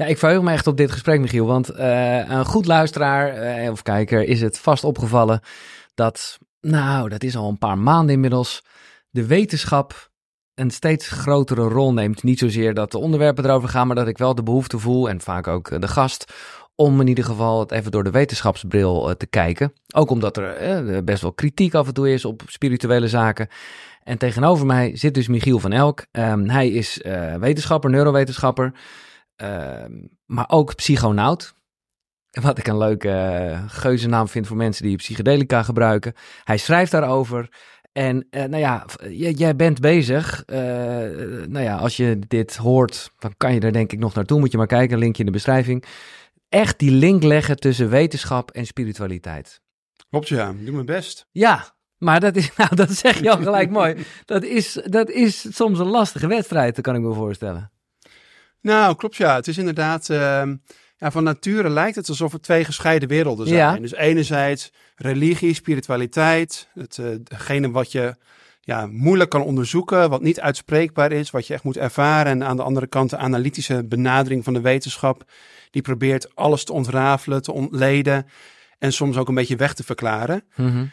Ja, ik verheug me echt op dit gesprek, Michiel. Want eh, een goed luisteraar eh, of kijker is het vast opgevallen dat, nou, dat is al een paar maanden inmiddels, de wetenschap een steeds grotere rol neemt. Niet zozeer dat de onderwerpen erover gaan, maar dat ik wel de behoefte voel, en vaak ook eh, de gast, om in ieder geval het even door de wetenschapsbril te kijken. Ook omdat er best wel kritiek af en toe is op spirituele zaken. En tegenover mij zit dus Michiel van Elk. Ehm, hij is wetenschapper, neurowetenschapper, maar ook psychonaut. Wat ik een leuke uh, geuzennaam vind voor mensen die psychedelica gebruiken. Hij schrijft daarover. En uh, nou ja, jij bent bezig. Uh, nou ja, als je dit hoort, dan kan je er denk ik nog naartoe. Moet je maar kijken, linkje in de beschrijving. Echt die link leggen tussen wetenschap en spiritualiteit. Klopt ja, ik doe mijn best. Ja, maar dat is, nou, dat zeg je al gelijk mooi. Dat is, dat is soms een lastige wedstrijd, dat kan ik me voorstellen. Nou, klopt ja. Het is inderdaad, uh, ja, van nature lijkt het alsof er twee gescheiden werelden zijn. Ja. Dus enerzijds religie, spiritualiteit, het, uh, degene wat je ja, moeilijk kan onderzoeken, wat niet uitspreekbaar is, wat je echt moet ervaren. En aan de andere kant de analytische benadering van de wetenschap, die probeert alles te ontrafelen, te ontleden en soms ook een beetje weg te verklaren. Mm-hmm.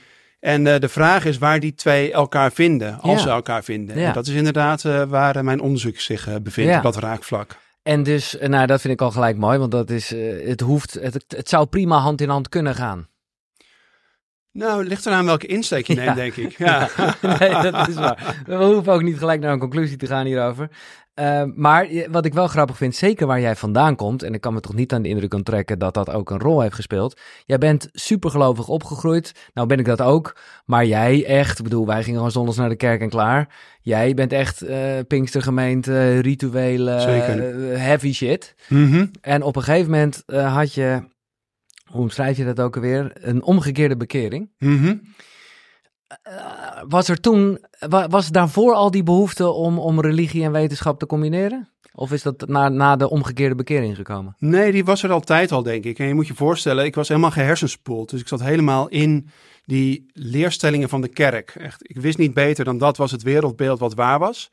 En uh, de vraag is waar die twee elkaar vinden, als Ja. ze elkaar vinden. Ja. En dat is inderdaad uh, waar uh, mijn onderzoek zich bevindt, Ja. op dat raakvlak. En dus, eh, nou, dat vind ik al gelijk mooi, want dat is, het hoeft, het, het zou prima hand in hand kunnen gaan. Nou, het ligt eraan welke insteek je Ja. neemt, denk ik. Ja. nee, dat is waar. We hoeven ook niet gelijk naar een conclusie te gaan hierover. Uh, maar wat ik wel grappig vind, zeker waar jij vandaan komt, en ik kan me toch niet aan de indruk onttrekken dat dat ook een rol heeft gespeeld. Jij bent supergelovig opgegroeid. Nou ben ik dat ook. Maar jij echt, ik bedoel, wij gingen gewoon zondags naar de kerk en klaar. Jij bent echt uh, Pinkstergemeente, rituelen, uh, heavy shit. Mhm. En op een gegeven moment uh, had je, hoe omschrijf je dat ook alweer, een omgekeerde bekering. Mhm. Uh, was er toen, wa- was daarvoor al die behoefte om, om religie en wetenschap te combineren? Of is dat na, na de omgekeerde bekering gekomen? Nee, die was er altijd al, denk ik. En je moet je voorstellen, ik was helemaal gehersenspoeld. Dus ik zat helemaal in die leerstellingen van de kerk. Echt, ik wist niet beter dan dat was het wereldbeeld wat waar was.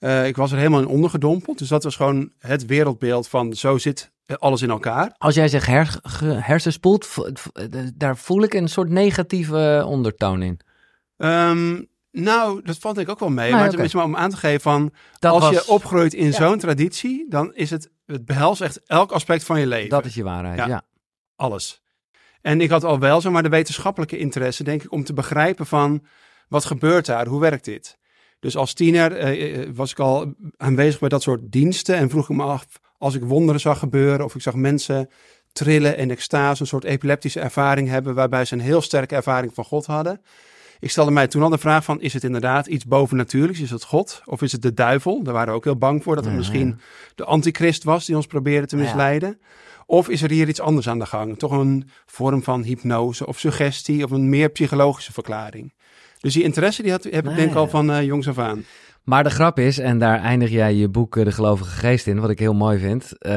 Uh, ik was er helemaal in ondergedompeld. Dus dat was gewoon het wereldbeeld van zo zit alles in elkaar. Als jij zegt her, daar voel ik een soort negatieve ondertoon in. Um, nou, dat valt ik ook wel mee. Nee, maar oké. tenminste maar om aan te geven van... Dat als was- je opgroeit in Ja. zo'n traditie... dan is het... Het behelst echt elk aspect van je leven. Dat is je waarheid, ja. Ja. Alles. En ik had al wel zomaar de wetenschappelijke interesse, denk ik, om te begrijpen van wat gebeurt daar, hoe werkt dit? Dus als tiener eh, eh, was ik al aanwezig bij dat soort diensten en vroeg ik me af, als ik wonderen zag gebeuren of ik zag mensen trillen in extase, een soort epileptische ervaring hebben waarbij ze een heel sterke ervaring van God hadden. Ik stelde mij toen al de vraag van, is het inderdaad iets bovennatuurlijks? Is het God? Of is het de duivel? Daar waren we ook heel bang voor, dat het Ja, misschien de antichrist was die ons probeerde te Ja. misleiden. Of is er hier iets anders aan de gang? Toch een vorm van hypnose of suggestie of een meer psychologische verklaring. Dus die interesse die had, heb ik Nee. denk ik al van uh, jongs af aan. Maar de grap is, en daar eindig jij je boek eh, De Gelovige Geest in, wat ik heel mooi vind. Uh,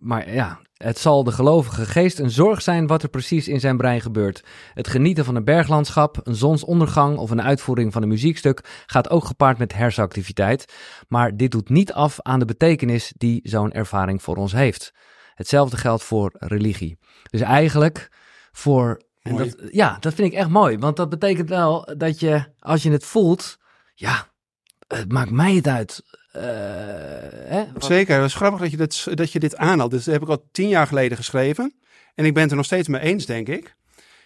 maar ja, het zal de gelovige geest een zorg zijn wat er precies in zijn brein gebeurt. Het genieten van een berglandschap, een zonsondergang of een uitvoering van een muziekstuk gaat ook gepaard met hersenactiviteit. Maar dit doet niet af aan de betekenis die zo'n ervaring voor ons heeft. Hetzelfde geldt voor religie. Dus eigenlijk voor. En dat, ja, dat vind ik echt mooi. Want dat betekent wel dat je, als je het voelt, ja, het maakt mij het uit. Uh, hè? Zeker, het is grappig dat je, dit, dat je dit aanhaalt. Dus dat heb ik al tien jaar geleden geschreven. En ik ben het er nog steeds mee eens, denk ik.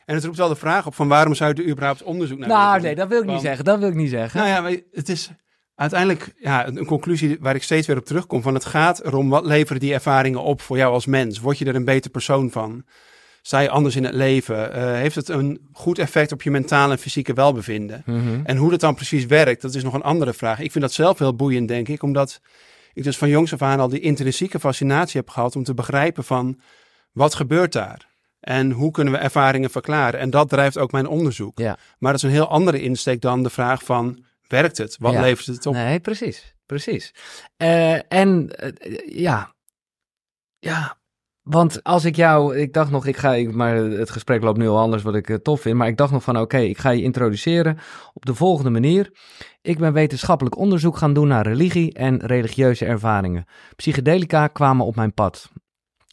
En het roept wel de vraag op van waarom zou je er überhaupt onderzoek naar Nou, nee, dat wil ik niet zeggen. Dat wil ik niet zeggen. Nou ja, maar het is uiteindelijk ja, een, een conclusie waar ik steeds weer op terugkom. Van het gaat erom, wat leveren die ervaringen op voor jou als mens? Word je er een beter persoon van? Sta je anders in het leven? Uh, heeft het een goed effect op je mentale en fysieke welbevinden? Mhm. En hoe dat dan precies werkt, dat is nog een andere vraag. Ik vind dat zelf heel boeiend, denk ik, omdat ik dus van jongs af aan al die intrinsieke fascinatie heb gehad om te begrijpen van wat gebeurt daar? En hoe kunnen we ervaringen verklaren? En dat drijft ook mijn onderzoek. Ja. Maar dat is een heel andere insteek dan de vraag van werkt het? Wat Ja. levert het op? Nee, precies. Precies. Uh, en uh, ja. Ja. Want als ik jou, ik dacht nog, ik ga, maar het gesprek loopt nu al anders wat ik eh, tof vind, maar ik dacht nog van oké, ik ga je introduceren op de volgende manier. Ik ben wetenschappelijk onderzoek gaan doen naar religie en religieuze ervaringen. Psychedelica kwamen op mijn pad.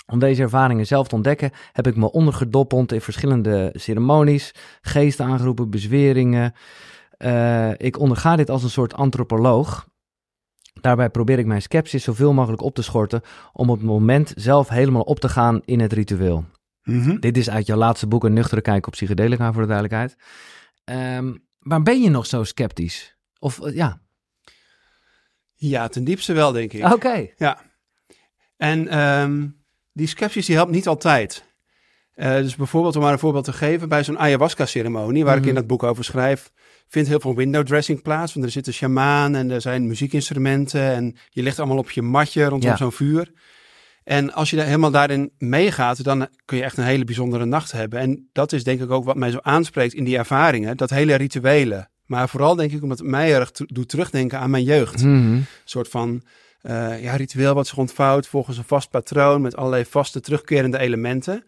Om deze ervaringen zelf te ontdekken, heb ik me ondergedoppeld in verschillende ceremonies, geesten aangeroepen, bezweringen. Uh, ik onderga dit als een soort antropoloog. Daarbij probeer ik mijn sceptisch zoveel mogelijk op te schorten om op het moment zelf helemaal op te gaan in het ritueel. Mhm. Dit is uit jouw laatste boek Een nuchtere kijk op psychedelica voor de duidelijkheid. Ehm, maar ben je nog zo sceptisch? Of eh, ja, Ja, ten diepste wel, denk ik. oké. Ja. En ehm, die sceptisch die helpt niet altijd. Eh, dus bijvoorbeeld, om maar een voorbeeld te geven, bij zo'n ayahuasca-ceremonie, waar ik Mhm. in dat boek over schrijf, vindt heel veel window dressing plaats. Want er zit een sjamaan en er zijn muziekinstrumenten en je ligt allemaal op je matje rondom Ja. zo'n vuur. En als je daar helemaal daarin meegaat, dan kun je echt een hele bijzondere nacht hebben. En dat is denk ik ook wat mij zo aanspreekt in die ervaringen, dat hele rituele. Maar vooral denk ik omdat het mij erg doet terugdenken aan mijn jeugd Mhm. soort van eh, ja, ritueel wat zich ontvouwt volgens een vast patroon met allerlei vaste terugkerende elementen.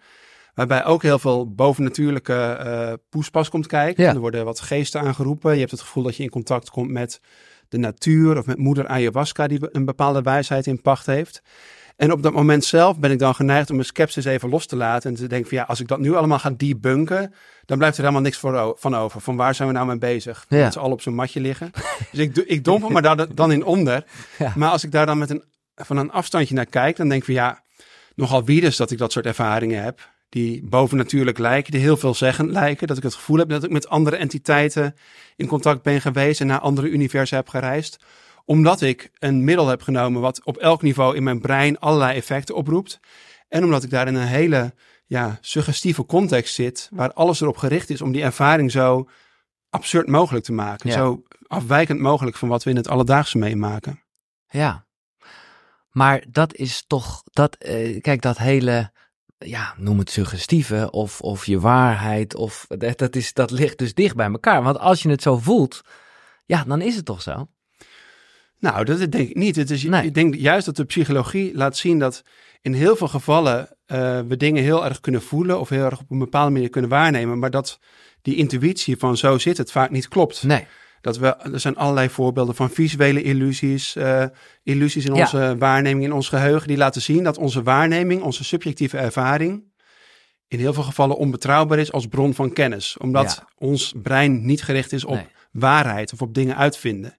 Waarbij ook heel veel bovennatuurlijke eh poespas komt kijken. Ja. Er worden wat geesten aangeroepen. Je hebt het gevoel dat je in contact komt met de natuur of met moeder ayahuasca die een bepaalde wijsheid in pacht heeft. En op dat moment zelf ben ik dan geneigd om mijn sceptisch even los te laten. En te denken van ja, als ik dat nu allemaal ga debunken, dan blijft er helemaal niks voor van over. Van waar zijn we nou mee bezig? Ja. Dat ze al op zo'n matje liggen. dus ik, ik dompel me daar dan in onder. Ja. Maar als ik daar dan met een, van een afstandje naar kijk, dan denk ik van ja, nogal wie dus dat ik dat soort ervaringen heb. Die bovennatuurlijk lijken, die heel veelzeggend lijken. Dat ik het gevoel heb dat ik met andere entiteiten in contact ben geweest en naar andere universen heb gereisd. Omdat ik een middel heb genomen wat op elk niveau in mijn brein allerlei effecten oproept. En omdat ik daar in een hele ja, suggestieve context zit, waar alles erop gericht is om die ervaring zo absurd mogelijk te maken. Ja. Zo afwijkend mogelijk van wat we in het alledaagse meemaken. Ja. Maar dat is toch, dat, eh, kijk, dat hele, ja, noem het suggestieve of, of je waarheid, of dat, dat, is, dat ligt dus dicht bij elkaar. Want als je het zo voelt, ja, dan is het toch zo? Nou, dat denk ik niet. Het is, Nee. Ik denk juist dat de psychologie laat zien dat in heel veel gevallen eh, we dingen heel erg kunnen voelen of heel erg op een bepaalde manier kunnen waarnemen, maar dat die intuïtie van zo zit het vaak niet klopt. Nee. Dat we, er zijn allerlei voorbeelden van visuele illusies, eh, illusies in Ja. onze waarneming, in ons geheugen, die laten zien dat onze waarneming, onze subjectieve ervaring, in heel veel gevallen onbetrouwbaar is als bron van kennis. Omdat Ja. ons brein niet gericht is op Nee. waarheid of op dingen uitvinden.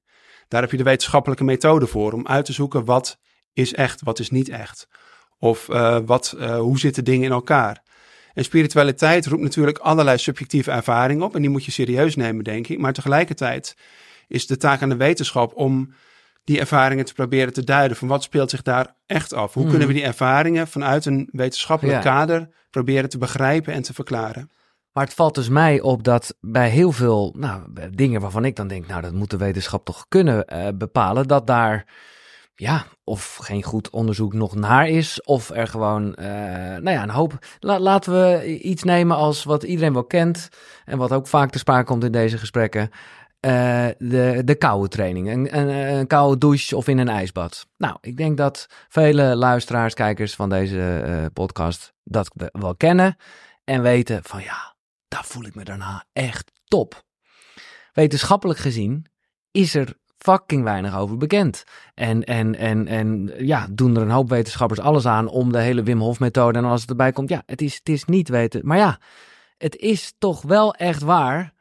Daar heb je de wetenschappelijke methode voor om uit te zoeken wat is echt, wat is niet echt. Of eh, wat, eh, hoe zitten dingen in elkaar. En spiritualiteit roept natuurlijk allerlei subjectieve ervaringen op. En die moet je serieus nemen, denk ik. Maar tegelijkertijd is de taak aan de wetenschap om die ervaringen te proberen te duiden. Van wat speelt zich daar echt af? Hoe Mhm. kunnen we die ervaringen vanuit een wetenschappelijk Ja. kader proberen te begrijpen en te verklaren? Maar het valt dus mij op dat bij heel veel nou, dingen waarvan ik dan denk, nou, dat moet de wetenschap toch kunnen eh, bepalen, dat daar, ja, of geen goed onderzoek nog naar is, of er gewoon, eh, nou ja, een hoop. La- laten we iets nemen als wat iedereen wel kent en wat ook vaak te sprake komt in deze gesprekken. eh, de, de koude training, een, een, een koude douche of in een ijsbad. Nou, ik denk dat vele luisteraars, kijkers van deze eh, podcast dat wel kennen en weten van ja, daar voel ik me daarna echt top. Wetenschappelijk gezien is er fucking weinig over bekend. En, en, en, en ja, doen er een hoop wetenschappers alles aan om de hele Wim Hof methode en als het erbij komt, ja, het is, het is niet weten. Maar ja, het is toch wel echt waar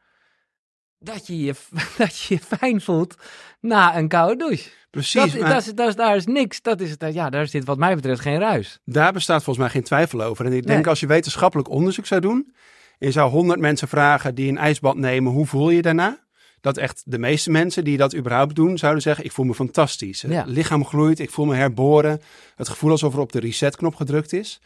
dat je je, dat je, je fijn voelt na een koude douche. Precies, dat, maar dat is, dat is, daar is niks. Dat is, het, ja, daar zit wat mij betreft geen ruis. daar bestaat volgens mij geen twijfel over. En ik denk als je wetenschappelijk onderzoek zou doen... en je zou honderd mensen vragen die een ijsbad nemen... hoe voel je je daarna? Dat echt de meeste mensen die dat überhaupt doen... zouden zeggen, ik voel me fantastisch. Ja. Het lichaam groeit, ik voel me herboren. Het gevoel alsof er op de resetknop gedrukt is.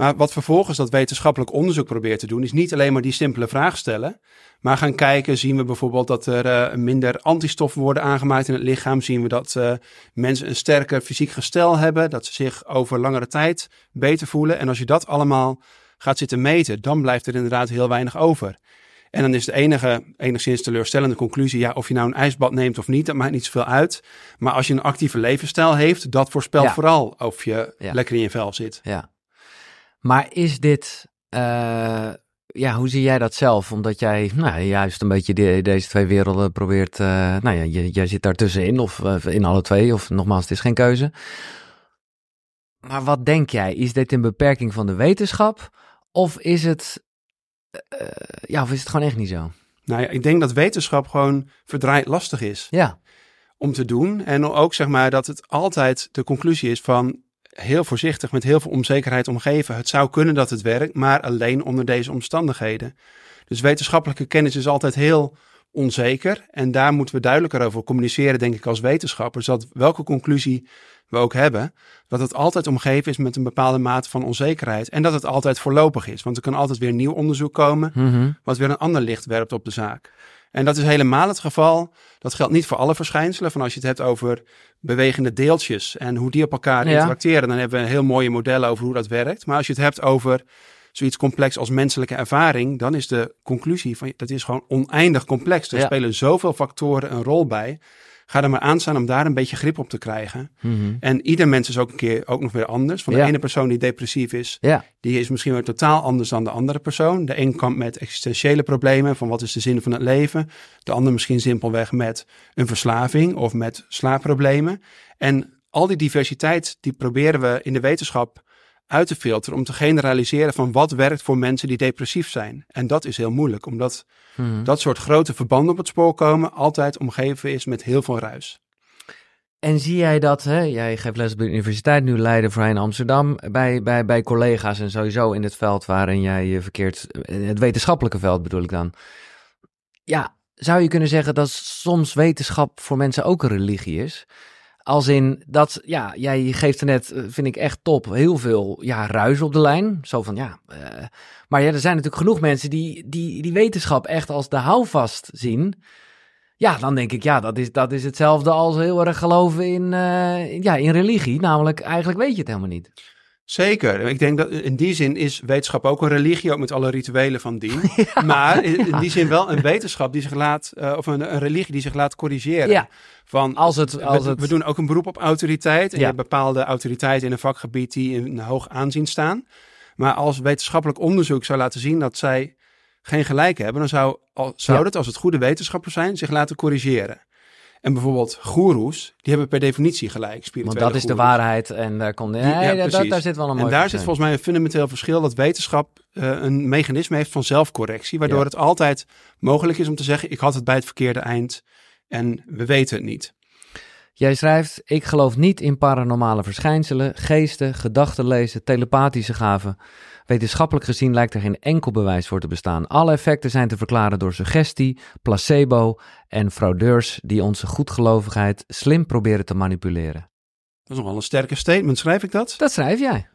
Maar wat vervolgens dat wetenschappelijk onderzoek probeert te doen... is niet alleen maar die simpele vraag stellen... maar gaan kijken, zien we bijvoorbeeld dat er eh, minder antistoffen worden aangemaakt in het lichaam... zien we dat eh, mensen een sterker fysiek gestel hebben... dat ze zich over langere tijd beter voelen. En als je dat allemaal gaat zitten meten... dan blijft er inderdaad heel weinig over. En dan is de enige, enigszins teleurstellende conclusie... ja, of je nou een ijsbad neemt of niet, dat maakt niet zoveel uit. Maar als je een actieve levensstijl heeft... dat voorspelt Ja. vooral of je Ja. lekker in je vel zit. Ja. Maar is dit, uh, ja, hoe zie jij dat zelf? Omdat jij nou, juist een beetje de, deze twee werelden probeert, uh, nou ja, jij, jij zit daartussenin of uh, in alle twee, of nogmaals, het is geen keuze. Maar wat denk jij? Is dit een beperking van de wetenschap? Of is het, ja, of is het gewoon echt niet zo? Nou ja, ik denk dat wetenschap gewoon verdraaid lastig is. Ja. Om te doen. En ook zeg maar dat het altijd de conclusie is van heel voorzichtig, met heel veel onzekerheid omgeven. Het zou kunnen dat het werkt, maar alleen onder deze omstandigheden. Dus wetenschappelijke kennis is altijd heel onzeker. En daar moeten we duidelijker over communiceren, denk ik, als wetenschappers. Dat welke conclusie we ook hebben, dat het altijd omgeven is met een bepaalde mate van onzekerheid. En dat het altijd voorlopig is. Want er kan altijd weer nieuw onderzoek komen, Mhm. wat weer een ander licht werpt op de zaak. En dat is helemaal het geval. Dat geldt niet voor alle verschijnselen. Van als je het hebt over bewegende deeltjes en hoe die op elkaar Ja. interacteren, dan hebben we een heel mooie modellen over hoe dat werkt. Maar als je het hebt over zoiets complex als menselijke ervaring, dan is de conclusie van dat is gewoon oneindig complex. Er Ja. spelen zoveel factoren een rol bij. Ga er maar aan staan om daar een beetje grip op te krijgen. Mhm. En ieder mens is ook een keer ook nog weer anders. Van de Ja. ene persoon die depressief is, Ja, die is misschien weer totaal anders dan de andere persoon. De een komt met existentiële problemen van wat is de zin van het leven. De ander misschien simpelweg met een verslaving of met slaapproblemen. En al die diversiteit die proberen we in de wetenschap uit te filteren om te generaliseren van wat werkt voor mensen die depressief zijn. En dat is heel moeilijk, omdat Mhm. dat soort grote verbanden op het spoor komen altijd omgeven is met heel veel ruis. En zie jij dat, hè? jij geeft les op de universiteit, nu Leiden, voorheen Amsterdam, bij, bij, bij collega's en sowieso in het veld waarin jij je verkeert, in het wetenschappelijke veld bedoel ik dan. Ja, zou je kunnen zeggen dat soms wetenschap voor mensen ook een religie is? Als in dat, ja, jij geeft er net, eh, vind ik echt top, heel veel ja, ruis op de lijn. Zo van, ja, eh, maar ja, er zijn natuurlijk genoeg mensen die, die die wetenschap echt als de houvast zien. Ja, dan denk ik, ja, dat is, dat is hetzelfde als heel erg geloven in, eh, ja, in religie. Namelijk, eigenlijk weet je het helemaal niet. Zeker. Ik denk dat in die zin is wetenschap ook een religie, ook met alle rituelen van dien. Maar in, die zin wel een wetenschap die zich laat, eh, of een, een religie die zich laat corrigeren. Ja, Van, als het... Als we, het we doen ook een beroep op autoriteit. En je hebt bepaalde autoriteiten in een vakgebied die in een hoog aanzien staan. Maar als wetenschappelijk onderzoek zou laten zien dat zij geen gelijk hebben, dan zou, al, zou het, als het goede wetenschappers zijn, zich laten corrigeren. En bijvoorbeeld goeroes, die hebben per definitie gelijk. want dat is de waarheid en daar komt... Nee, ja, daar- daar, precies. daar zit wel een mooi En daar zit volgens mij een fundamenteel verschil dat wetenschap eh, een mechanisme heeft van zelfcorrectie, waardoor Ja. het altijd mogelijk is om te zeggen: ik had het bij het verkeerde eind en we weten het niet. Jij schrijft, ik geloof niet in paranormale verschijnselen, geesten, gedachten lezen, telepathische gaven. Wetenschappelijk gezien lijkt er geen enkel bewijs voor te bestaan. Alle effecten zijn te verklaren door suggestie, placebo en fraudeurs die onze goedgelovigheid slim proberen te manipuleren. Dat is nogal een sterke statement, schrijf ik dat? Dat schrijf jij.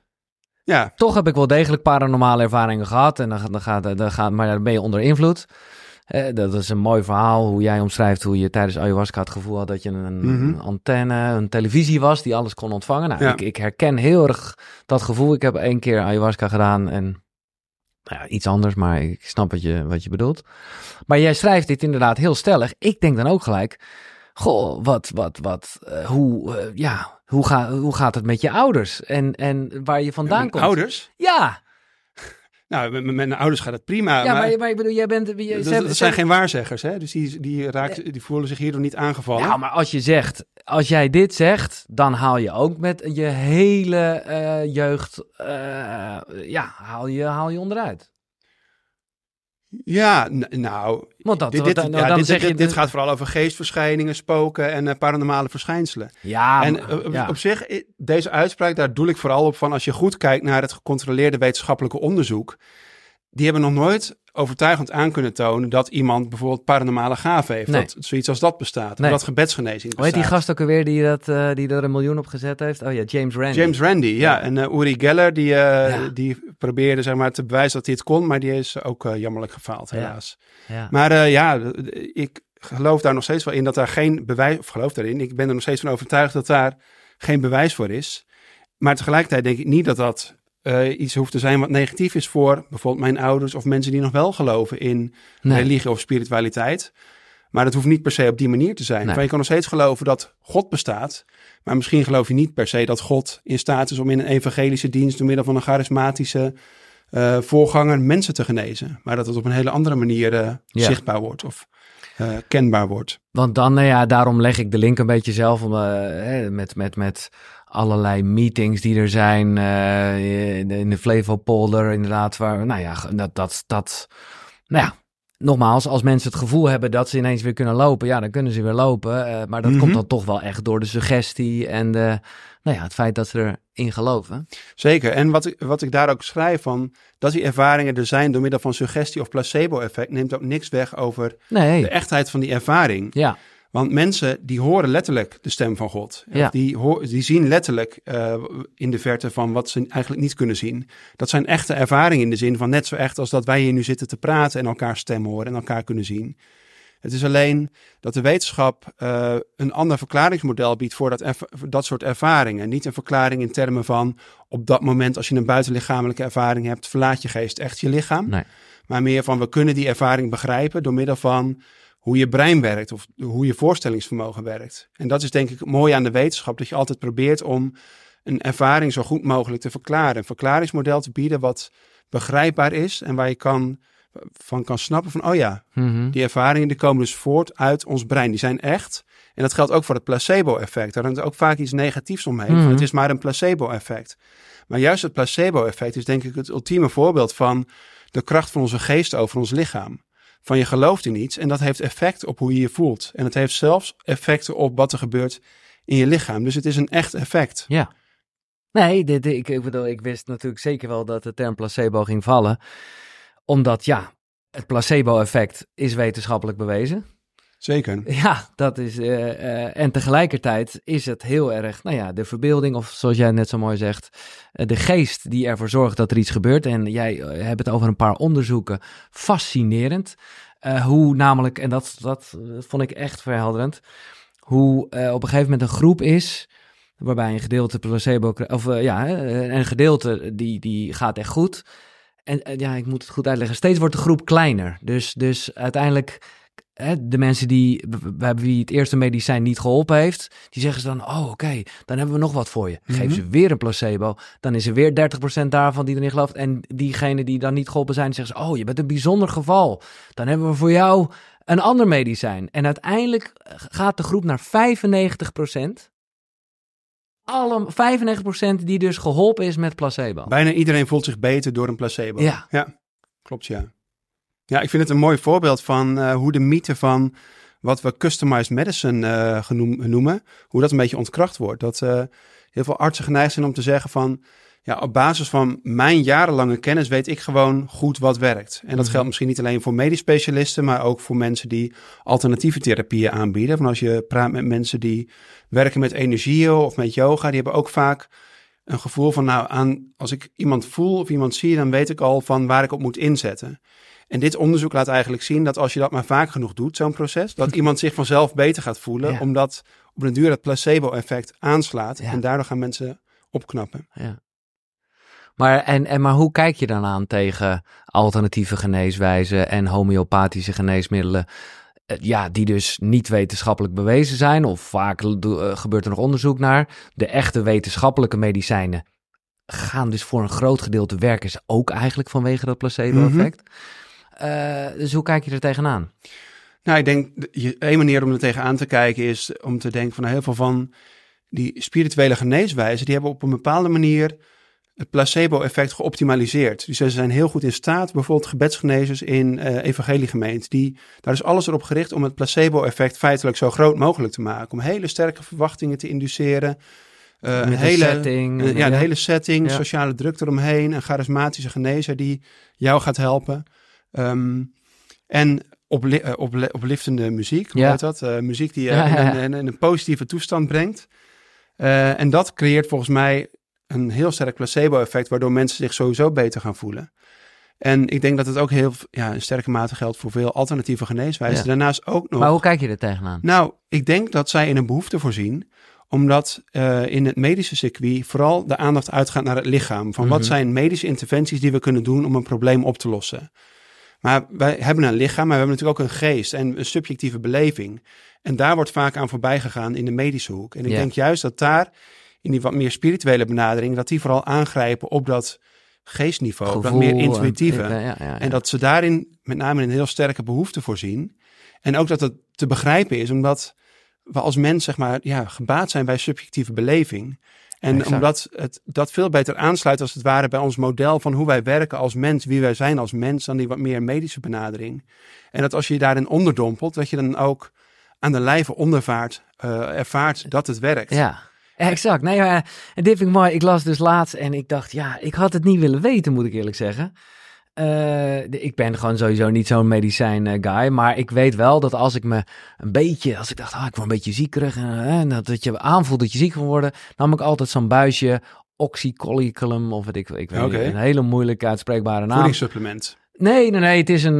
Ja, Toch heb ik wel degelijk paranormale ervaringen gehad. En dan, gaat- dan gaat, dan gaat, maar dan ben je onder invloed. Eh, dat is een mooi verhaal hoe jij omschrijft hoe je tijdens ayahuasca het gevoel had dat je een Mhm. antenne, een televisie was die alles kon ontvangen. Nou, Ja. ik, ik herken heel erg dat gevoel. Ik heb één keer ayahuasca gedaan en nou ja, iets anders, maar ik snap wat je, wat je bedoelt. Maar jij schrijft dit inderdaad heel stellig. Ik denk dan ook gelijk, goh, wat, wat, wat, eh, hoe, eh, ja, hoe, ga, hoe gaat het met je ouders en, en waar je vandaan mijn komt? ouders. Ja, Nou, met, met mijn ouders gaat het prima. ja, maar, maar, maar ik bedoel, jij bent... Je, dat, ze dat hebben- zijn ze- geen waarzeggers, hè? Dus die, die, raakt, die voelen zich hierdoor niet aangevallen. Ja, maar als je zegt, als jij dit zegt, dan haal je ook met je hele eh, jeugd, eh, ja, haal je, haal je onderuit. Ja, nou, Want dat, dit, dit, dan, ja, dan dit, zeg dit, je... dit gaat vooral over geestverschijningen, spoken en eh, paranormale verschijnselen. Ja, en eh, op- ja. op zich, deze uitspraak, daar doe ik vooral op van als je goed kijkt naar het gecontroleerde wetenschappelijke onderzoek. Die hebben nog nooit overtuigend aan kunnen tonen dat iemand bijvoorbeeld paranormale gaven heeft. Nee. Dat zoiets als dat bestaat. Nee. Of dat gebedsgenezing bestaat. Hoe heet die gast ook alweer die, dat, eh, die er een miljoen op gezet heeft? Oh ja, James Randi. James Randi, ja. Ja. En eh, Uri Geller, die, eh, Ja. die probeerde zeg maar, te bewijzen dat hij het kon, maar die is ook jammerlijk gefaald, helaas. Ja. Maar ja, ik geloof daar nog steeds wel in dat daar geen bewijs, of geloof daarin, ik ben er nog steeds van overtuigd dat daar geen bewijs voor is. Maar tegelijkertijd denk ik niet dat dat eh, iets hoeft te zijn wat negatief is voor bijvoorbeeld mijn ouders of mensen die nog wel geloven in Nee. religie of spiritualiteit. Maar dat hoeft niet per se op die manier te zijn. Nee. Maar je kan nog steeds geloven dat God bestaat, Maar misschien geloof je niet per se dat God in staat is om in een evangelische dienst door middel van een charismatische uh, voorganger mensen te genezen. Maar dat het op een hele andere manier uh, ja. zichtbaar wordt of uh, kenbaar wordt. Want dan, nou ja, daarom leg ik de link een beetje zelf om, met, met, met allerlei meetings die er zijn in de Flevopolder, inderdaad, waar, nou ja, dat, dat, dat, nou ja, nogmaals, als mensen het gevoel hebben dat ze ineens weer kunnen lopen, ja, dan kunnen ze weer lopen. Uh, maar dat komt Mhm. dan toch wel echt door de suggestie en de, nou ja, het feit dat ze erin geloven. Zeker. En wat ik, wat ik daar ook schrijf van, dat die ervaringen er zijn door middel van suggestie of placebo-effect, neemt ook niks weg over Nee, de echtheid van die ervaring. ja, Want mensen die horen letterlijk de stem van God. Ja. Die, die zien letterlijk eh, in de verte van wat ze eigenlijk niet kunnen zien. Dat zijn echte ervaringen in de zin van net zo echt als dat wij hier nu zitten te praten en elkaar stem horen en elkaar kunnen zien. Het is alleen dat de wetenschap eh, een ander verklaringsmodel biedt voor dat, voor dat soort ervaringen. Niet een verklaring in termen van op dat moment als je een buitenlichamelijke ervaring hebt, verlaat je geest echt je lichaam. Nee. Maar meer van we kunnen die ervaring begrijpen door middel van hoe je brein werkt of hoe je voorstellingsvermogen werkt. En dat is denk ik mooi aan de wetenschap, dat je altijd probeert om een ervaring zo goed mogelijk te verklaren. Een verklaringsmodel te bieden wat begrijpbaar is en waar je kan, van kan snappen van, oh ja, Mhm. die ervaringen die komen dus voort uit ons brein. Die zijn echt. En dat geldt ook voor het placebo-effect. Daar hangt ook vaak iets negatiefs omheen. Mhm. het is maar een placebo-effect. Maar juist het placebo-effect is denk ik het ultieme voorbeeld van de kracht van onze geest over ons lichaam. Van je gelooft in iets en dat heeft effect op hoe je je voelt. En het heeft zelfs effecten op wat er gebeurt in je lichaam. Dus het is een echt effect. Ja. Nee, ik, ik bedoel, ik wist natuurlijk zeker wel dat de term placebo ging vallen. Omdat, ja, het placebo-effect is wetenschappelijk bewezen. Zeker. Ja, dat is. eh, eh, en tegelijkertijd is het heel erg, nou ja, de verbeelding, of zoals jij net zo mooi zegt, eh, de geest die ervoor zorgt dat er iets gebeurt. En jij hebt het over een paar onderzoeken. Fascinerend. Hoe namelijk, en dat, dat vond ik echt verhelderend, hoe op een gegeven moment een groep is. Waarbij een gedeelte placebo, of ja, een gedeelte die, die gaat echt goed. En ja, ik moet het goed uitleggen. Steeds wordt de groep kleiner. Dus, dus uiteindelijk hè, de mensen die, bij wie het eerste medicijn niet geholpen heeft, die zeggen ze dan, oh oké, dan hebben we nog wat voor je. Geef Mhm. ze weer een placebo, dan is er weer 30% daarvan die erin gelooft. En diegene die dan niet geholpen zijn, zeggen ze, oh je bent een bijzonder geval. Dan hebben we voor jou een ander medicijn. En uiteindelijk gaat de groep naar 95%. Alle 95% die dus geholpen is met placebo. Bijna iedereen voelt zich beter door een placebo. Ja. ja klopt ja. Ja, ik vind het een mooi voorbeeld van eh, hoe de mythe van wat we customized medicine genoem, noemen, hoe dat een beetje ontkracht wordt. Dat eh, heel veel artsen geneigd zijn om te zeggen van, ja, op basis van mijn jarenlange kennis weet ik gewoon goed wat werkt. En dat Mhm. geldt misschien niet alleen voor medisch specialisten, maar ook voor mensen die alternatieve therapieën aanbieden. Van als je praat met mensen die werken met energieën of met yoga, die hebben ook vaak een gevoel van, nou, aan, als ik iemand voel of iemand zie, dan weet ik al van waar ik op moet inzetten. En dit onderzoek laat eigenlijk zien dat als je dat maar vaak genoeg doet, zo'n proces, dat iemand zich vanzelf beter gaat voelen, Ja. omdat op den duur het placebo-effect aanslaat. Ja. En daardoor gaan mensen opknappen. Ja. Maar, en, en, maar hoe kijk je dan aan tegen alternatieve geneeswijzen en homeopathische geneesmiddelen? eh, Ja, die dus niet wetenschappelijk bewezen zijn, of vaak eh, gebeurt er nog onderzoek naar. De echte wetenschappelijke medicijnen gaan dus voor een groot gedeelte werken ze ook eigenlijk vanwege dat placebo-effect. Eh, dus hoe kijk je er tegenaan? Nou, ik denk, één manier om er tegenaan te kijken is om te denken van nou, heel veel van die spirituele geneeswijzen, die hebben op een bepaalde manier het placebo-effect geoptimaliseerd. Dus ze zijn heel goed in staat, bijvoorbeeld gebedsgenezers in eh evangeliegemeenten, die, daar is alles erop gericht om het placebo-effect feitelijk zo groot mogelijk te maken. Om hele sterke verwachtingen te induceren. Met een hele, setting, ja, een ja. hele setting, sociale druk eromheen, een charismatische genezer die jou gaat helpen. Ehm, en opli- eh, opli- opliftende muziek, hoe Ja. heet dat? Eh, muziek die je Ja, in, een, in een positieve toestand brengt. Eh, en dat creëert volgens mij een heel sterk placebo-effect, waardoor mensen zich sowieso beter gaan voelen. En ik denk dat het ook heel ja, in sterke mate geldt voor veel alternatieve geneeswijzen. Ja. Daarnaast ook nog. Maar hoe kijk je er tegenaan? Nou, ik denk dat zij in een behoefte voorzien, omdat in het medische circuit vooral de aandacht uitgaat naar het lichaam. Van Mhm. wat zijn medische interventies die we kunnen doen om een probleem op te lossen. Maar wij hebben een lichaam, maar we hebben natuurlijk ook een geest en een subjectieve beleving. En daar wordt vaak aan voorbij gegaan in de medische hoek. En ik Ja. denk juist dat daar, in die wat meer spirituele benadering, dat die vooral aangrijpen op dat geestniveau, dat meer intuïtieve. ja, ja. En dat ze daarin met name een heel sterke behoefte voorzien. En ook dat het te begrijpen is, omdat we als mens zeg maar ja, gebaat zijn bij subjectieve beleving. En Exact. omdat het dat veel beter aansluit als het ware bij ons model van hoe wij werken als mens, wie wij zijn als mens, dan die wat meer medische benadering. En dat als je je daarin onderdompelt, dat je dan ook aan de lijve ondervaart, eh, ervaart dat het werkt. Ja, exact. Nee, maar, en dit vind ik mooi. Ik las dus laatst en ik dacht, ja, ik had het niet willen weten, moet ik eerlijk zeggen. Eh, ik ben gewoon sowieso niet zo'n medicijn eh, guy, maar ik weet wel dat als ik me een beetje, als ik dacht, ah, ik word een beetje ziekerig en, eh, en dat, dat je aanvoelt dat je ziek kan worden, nam ik altijd zo'n buisje oxycolliculum of wat ik, ik weet niet, een hele moeilijk uitspreekbare naam. Voedingssupplement. Nee, nee, nee. Het is een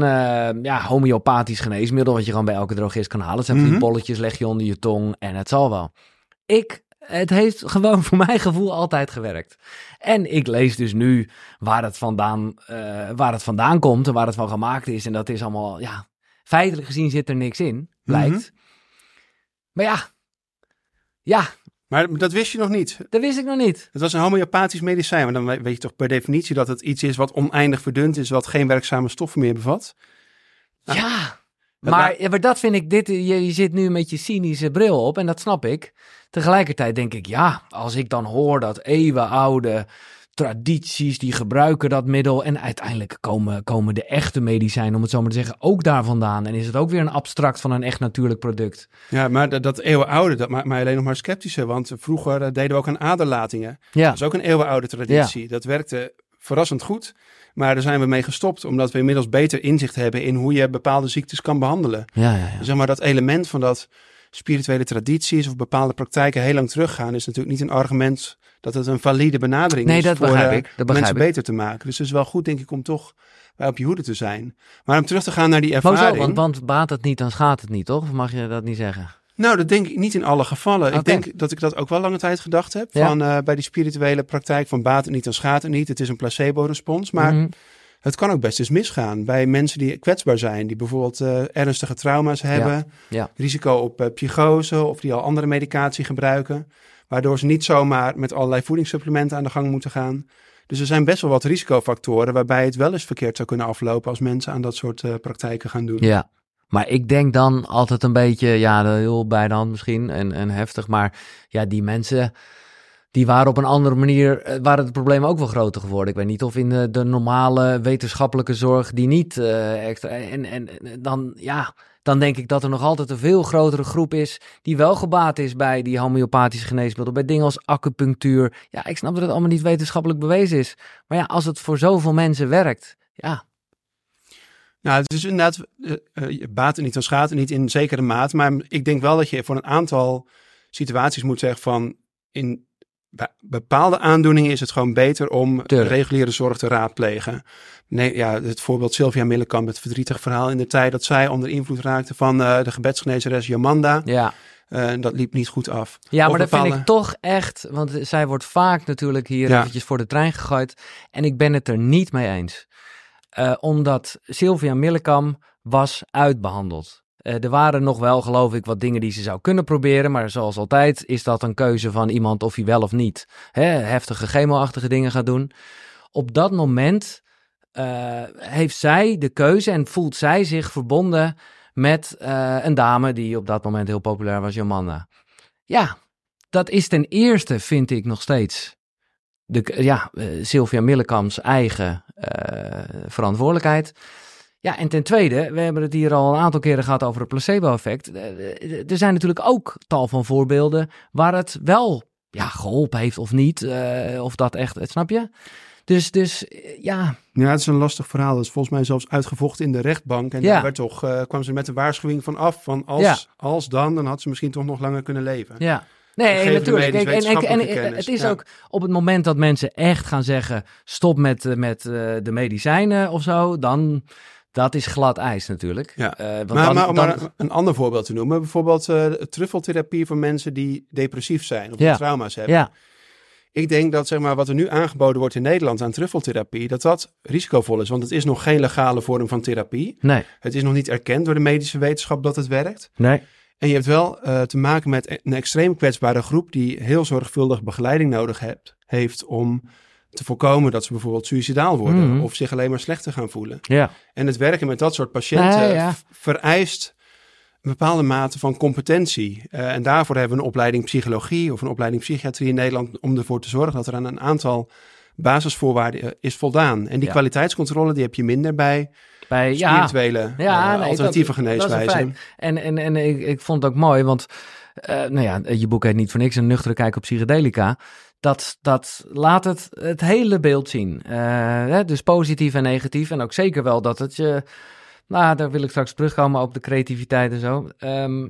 ja, homeopathisch geneesmiddel wat je gewoon bij elke drogist kan halen. Het zijn van die Mhm. bolletjes, leg je onder je tong en het zal wel. Ik, het heeft gewoon voor mijn gevoel altijd gewerkt. En ik lees dus nu waar het vandaan, eh, waar het vandaan komt en waar het van gemaakt is. En dat is allemaal, ja, feitelijk gezien zit er niks in, blijkt. Maar ja, ja, Maar dat wist je nog niet. dat wist ik nog niet. Het was een homeopathisch medicijn, maar dan we- weet je toch per definitie dat het iets is wat oneindig verdund is, wat geen werkzame stoffen meer bevat. Nou, Ja, maar, ja, maar dat vind ik, dit, je, je zit nu met je cynische bril op en dat snap ik. Tegelijkertijd denk ik, ja, als ik dan hoor dat eeuwenoude tradities, die gebruiken dat middel en uiteindelijk komen, komen de echte medicijnen, om het zo maar te zeggen, ook daar vandaan. En is het ook weer een abstract van een echt natuurlijk product. Ja, maar dat, dat eeuwenoude, dat maakt mij alleen nog maar sceptischer, want vroeger eh, deden we ook aan aderlatingen. Ja, Dat is ook een eeuwenoude traditie. Dat werkte verrassend goed, maar daar zijn we mee gestopt, omdat we inmiddels beter inzicht hebben in hoe je bepaalde ziektes kan behandelen. ja, ja. ja. Zeg maar dat element van dat spirituele tradities of bepaalde praktijken heel lang teruggaan, is natuurlijk niet een argument dat het een valide benadering Nee, is dat voor begrijp eh, ik. Dat begrijp mensen ik. beter te maken. Dus het is wel goed, denk ik, om toch bij op je hoede te zijn. Maar om terug te gaan naar die ervaring. Want, want baat het niet, dan schaadt het niet, toch? Of mag je dat niet zeggen? Nou, dat denk ik niet in alle gevallen. Ik denk dat ik dat ook wel lange tijd gedacht heb. Ja. Van, eh, bij die spirituele praktijk van baat het niet, dan schaadt het niet. Het is een placebo-respons. Maar Mhm. het kan ook best eens misgaan. Bij mensen die kwetsbaar zijn. Die bijvoorbeeld eh, ernstige trauma's hebben. ja. Risico op eh, psychose of die al andere medicatie gebruiken. Waardoor ze niet zomaar met allerlei voedingssupplementen aan de gang moeten gaan. Dus er zijn best wel wat risicofactoren waarbij het wel eens verkeerd zou kunnen aflopen als mensen aan dat soort praktijken gaan doen. Ja, maar ik denk dan altijd een beetje, ja, heel bij de hand misschien en, en heftig, maar ja, die mensen, die waren op een andere manier, eh, waren het probleem ook wel groter geworden. Ik weet niet of in de, de normale wetenschappelijke zorg die niet eh, extra, en, en dan, ja, dan denk ik dat er nog altijd een veel grotere groep is die wel gebaat is bij die homeopathische geneesmiddelen, bij dingen als acupunctuur. Ja, ik snap dat het allemaal niet wetenschappelijk bewezen is, maar ja, als het voor zoveel mensen werkt, ja, Nou, het is inderdaad, eh, eh, je baat het niet, dan schaadt niet in zekere maat. Maar ik denk wel dat je voor een aantal situaties moet zeggen van... in bepaalde aandoeningen is het gewoon beter om Tuurlijk. reguliere zorg te raadplegen. Nee, ja, het voorbeeld Sylvia Millekamp, het verdrietig verhaal in de tijd dat zij onder invloed raakte van eh, de gebedsgenezeres Jamanda. ja. Dat liep niet goed af. Ja, maar dat vind ik toch echt, want zij wordt vaak natuurlijk hier Ja. eventjes voor de trein gegooid. En ik ben het er niet mee eens. Eh, omdat Sylvia Millekam was uitbehandeld. Eh, er waren nog wel, geloof ik, wat dingen die ze zou kunnen proberen. Maar zoals altijd is dat een keuze van iemand of hij wel of niet hè, heftige chemoachtige dingen gaat doen. Op dat moment eh, heeft zij de keuze en voelt zij zich verbonden met een dame die op dat moment heel populair was, Jomanda. Ja, dat is ten eerste, vind ik nog steeds, de, ja, Sylvia Millekamps eigen verantwoordelijkheid. Ja, en ten tweede, we hebben het hier al een aantal keren gehad over het placebo-effect. Eh, eh, Er zijn natuurlijk ook tal van voorbeelden waar het wel ja, geholpen heeft of niet. eh, of dat echt, snap je? Dus, dus eh, ja, Ja, het is een lastig verhaal. Dat is volgens mij zelfs uitgevochten in de rechtbank. En Ja. daar werd toch, eh, kwam ze met de waarschuwing van af. Van als, Ja. als dan, dan had ze misschien toch nog langer kunnen leven. Ja. Nee, natuurlijk. Kijk, en, en, en, het is ja. ook op het moment dat mensen echt gaan zeggen: stop met, eh, met eh, de medicijnen of zo, dan dat is glad ijs natuurlijk. Ja. Eh, want Maar, dan, maar om dan- maar een ander voorbeeld te noemen. Bijvoorbeeld truffeltherapie voor mensen die depressief zijn of Ja. trauma's hebben. ja, Ik denk dat zeg maar, wat er nu aangeboden wordt in Nederland aan truffeltherapie, dat dat risicovol is. Want het is nog geen legale vorm van therapie. Nee, Het is nog niet erkend door de medische wetenschap dat het werkt. nee. En je hebt wel eh, te maken met een extreem kwetsbare groep die heel zorgvuldig begeleiding nodig hebt, heeft om te voorkomen dat ze bijvoorbeeld suicidaal worden Mhm. of zich alleen maar slechter gaan voelen. Ja, En het werken met dat soort patiënten Nee, ja. v- vereist een bepaalde mate van competentie. Eh, en daarvoor hebben we een opleiding psychologie of een opleiding psychiatrie in Nederland om ervoor te zorgen dat er aan een aantal basisvoorwaarden eh, is voldaan. En die Ja. kwaliteitscontrole die heb je minder bij bij, spirituele Ja, eh, nee, alternatieve dat- dat geneeswijzen. En, en, en ik, ik vond het ook mooi, want eh, nou ja, je boek heet niet voor niks een nuchtere kijk op psychedelica. Dat, dat laat het, het hele beeld zien. Eh, hè, dus positief en negatief. En ook zeker wel dat het je... Nou, daar wil ik straks terugkomen op de creativiteit en zo. Ehm,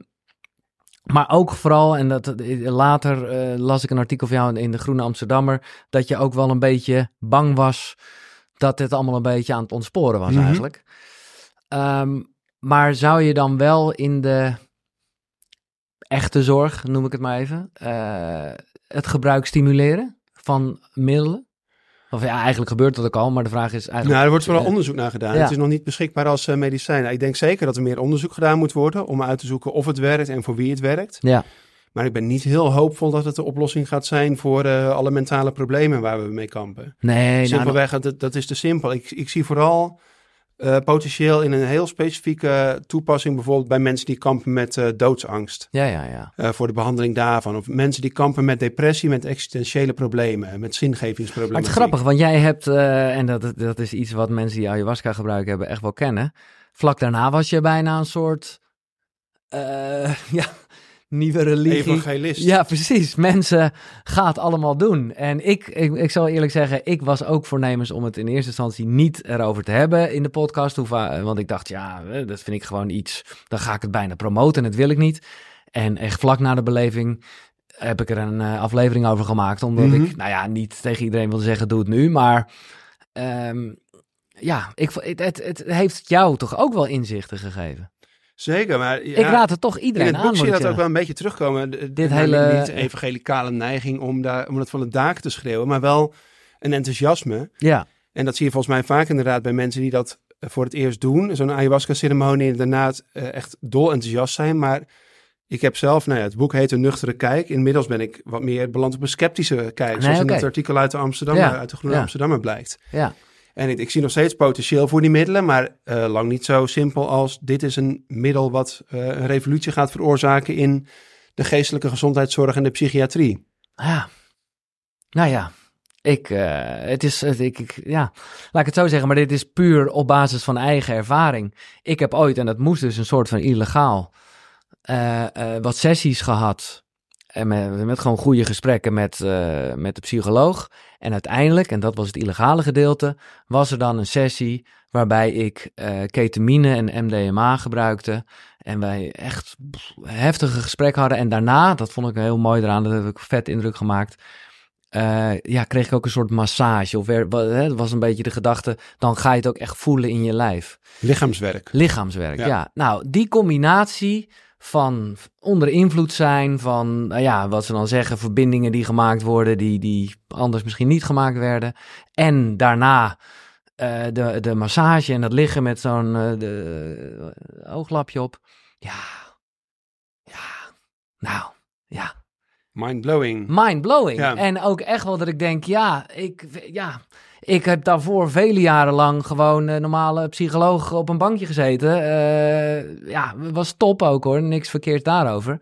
maar ook vooral, en dat, later las ik een artikel van jou in de Groene Amsterdammer, dat je ook wel een beetje bang was dat dit allemaal een beetje aan het ontsporen was Mhm. eigenlijk. Ehm, maar zou je dan wel in de echte zorg, noem ik het maar even, eh, het gebruik stimuleren van middelen? Of ja, eigenlijk gebeurt dat ook al, maar de vraag is eigenlijk... Nou, er wordt vooral eh, onderzoek naar gedaan. ja. Het is nog niet beschikbaar als eh, medicijn. Ik denk zeker dat er meer onderzoek gedaan moet worden om uit te zoeken of het werkt en voor wie het werkt. Ja, Maar ik ben niet heel hoopvol dat het de oplossing gaat zijn voor eh, alle mentale problemen waar we mee kampen. nee, nou, Simpelweg, dat, dat is te simpel. Ik, ik zie vooral eh, potentieel in een heel specifieke toepassing, bijvoorbeeld bij mensen die kampen met eh, doodsangst. ja, ja, ja. voor de behandeling daarvan. Of mensen die kampen met depressie, met existentiële problemen, met zingevingsproblemen. Maar het is grappig, want jij hebt, en dat, dat is iets wat mensen die ayahuasca gebruiken hebben echt wel kennen. Vlak daarna was je bijna een soort, ja, nieuwe religie. Evangelist. Ja, precies. Mensen gaan het allemaal doen. En ik, ik, ik zal eerlijk zeggen, ik was ook voornemens om het in eerste instantie niet erover te hebben in de podcast. Va- Want ik dacht, ja, eh, dat vind ik gewoon iets, dan ga ik het bijna promoten en dat wil ik niet. En echt vlak na de beleving heb ik er een eh, aflevering over gemaakt. Omdat Mhm. ik, nou ja, niet tegen iedereen wil zeggen, doe het nu. Maar ehm, ja, ik, het, het heeft jou toch ook wel inzichten gegeven. Zeker, maar ja, ik raad het toch in iedereen het aan. boek moet zie je dat ook wel een beetje terugkomen. Dit nou, hele- Niet evangelicale neiging om, daar, om het van de daken te schreeuwen, maar wel een enthousiasme. Ja, En dat zie je volgens mij vaak inderdaad bij mensen die dat eh, voor het eerst doen. Zo'n ayahuasca-ceremonie en daarna het, eh, echt dol enthousiast zijn. Maar ik heb zelf, nou ja, het boek heet Een Nuchtere Kijk. Inmiddels ben ik wat meer beland op een sceptische kijk. zoals in het artikel uit de Amsterdam, Ja, uit de Groene ja. Amsterdammer blijkt. ja. En ik, ik zie nog steeds potentieel voor die middelen, maar eh, lang niet zo simpel als dit is een middel wat eh, een revolutie gaat veroorzaken in de geestelijke gezondheidszorg en de psychiatrie. Ja. Nou ja, ik, eh, het is, ik, ik, ja, laat ik het zo zeggen, maar dit is puur op basis van eigen ervaring. Ik heb ooit, en dat moest dus een soort van illegaal, wat sessies gehad. En met, gewoon goede gesprekken met, met de psycholoog. En uiteindelijk, en dat was het illegale gedeelte, was er dan een sessie waarbij ik eh, ketamine en MDMA gebruikte. En wij echt heftige gesprekken hadden. En daarna, dat vond ik heel mooi eraan, dat heb ik vet indruk gemaakt. eh, ja, kreeg ik ook een soort massage. Of dat was een beetje de gedachte, dan ga je het ook echt voelen in je lijf. Lichaamswerk. Lichaamswerk, ja. Ja. Nou, die combinatie van onder invloed zijn, van, nou ja, wat ze dan zeggen, verbindingen die gemaakt worden, die, die anders misschien niet gemaakt werden. En daarna eh, de, de massage en dat liggen met zo'n de, eh, ooglapje op. Ja, ja, nou, ja, Mind-blowing. mind-blowing. Ja. En ook echt wel dat ik denk, ja, ik, ja, ik heb daarvoor vele jaren lang gewoon een normale psycholoog op een bankje gezeten. Eh, ja, was top ook hoor, niks verkeerd daarover.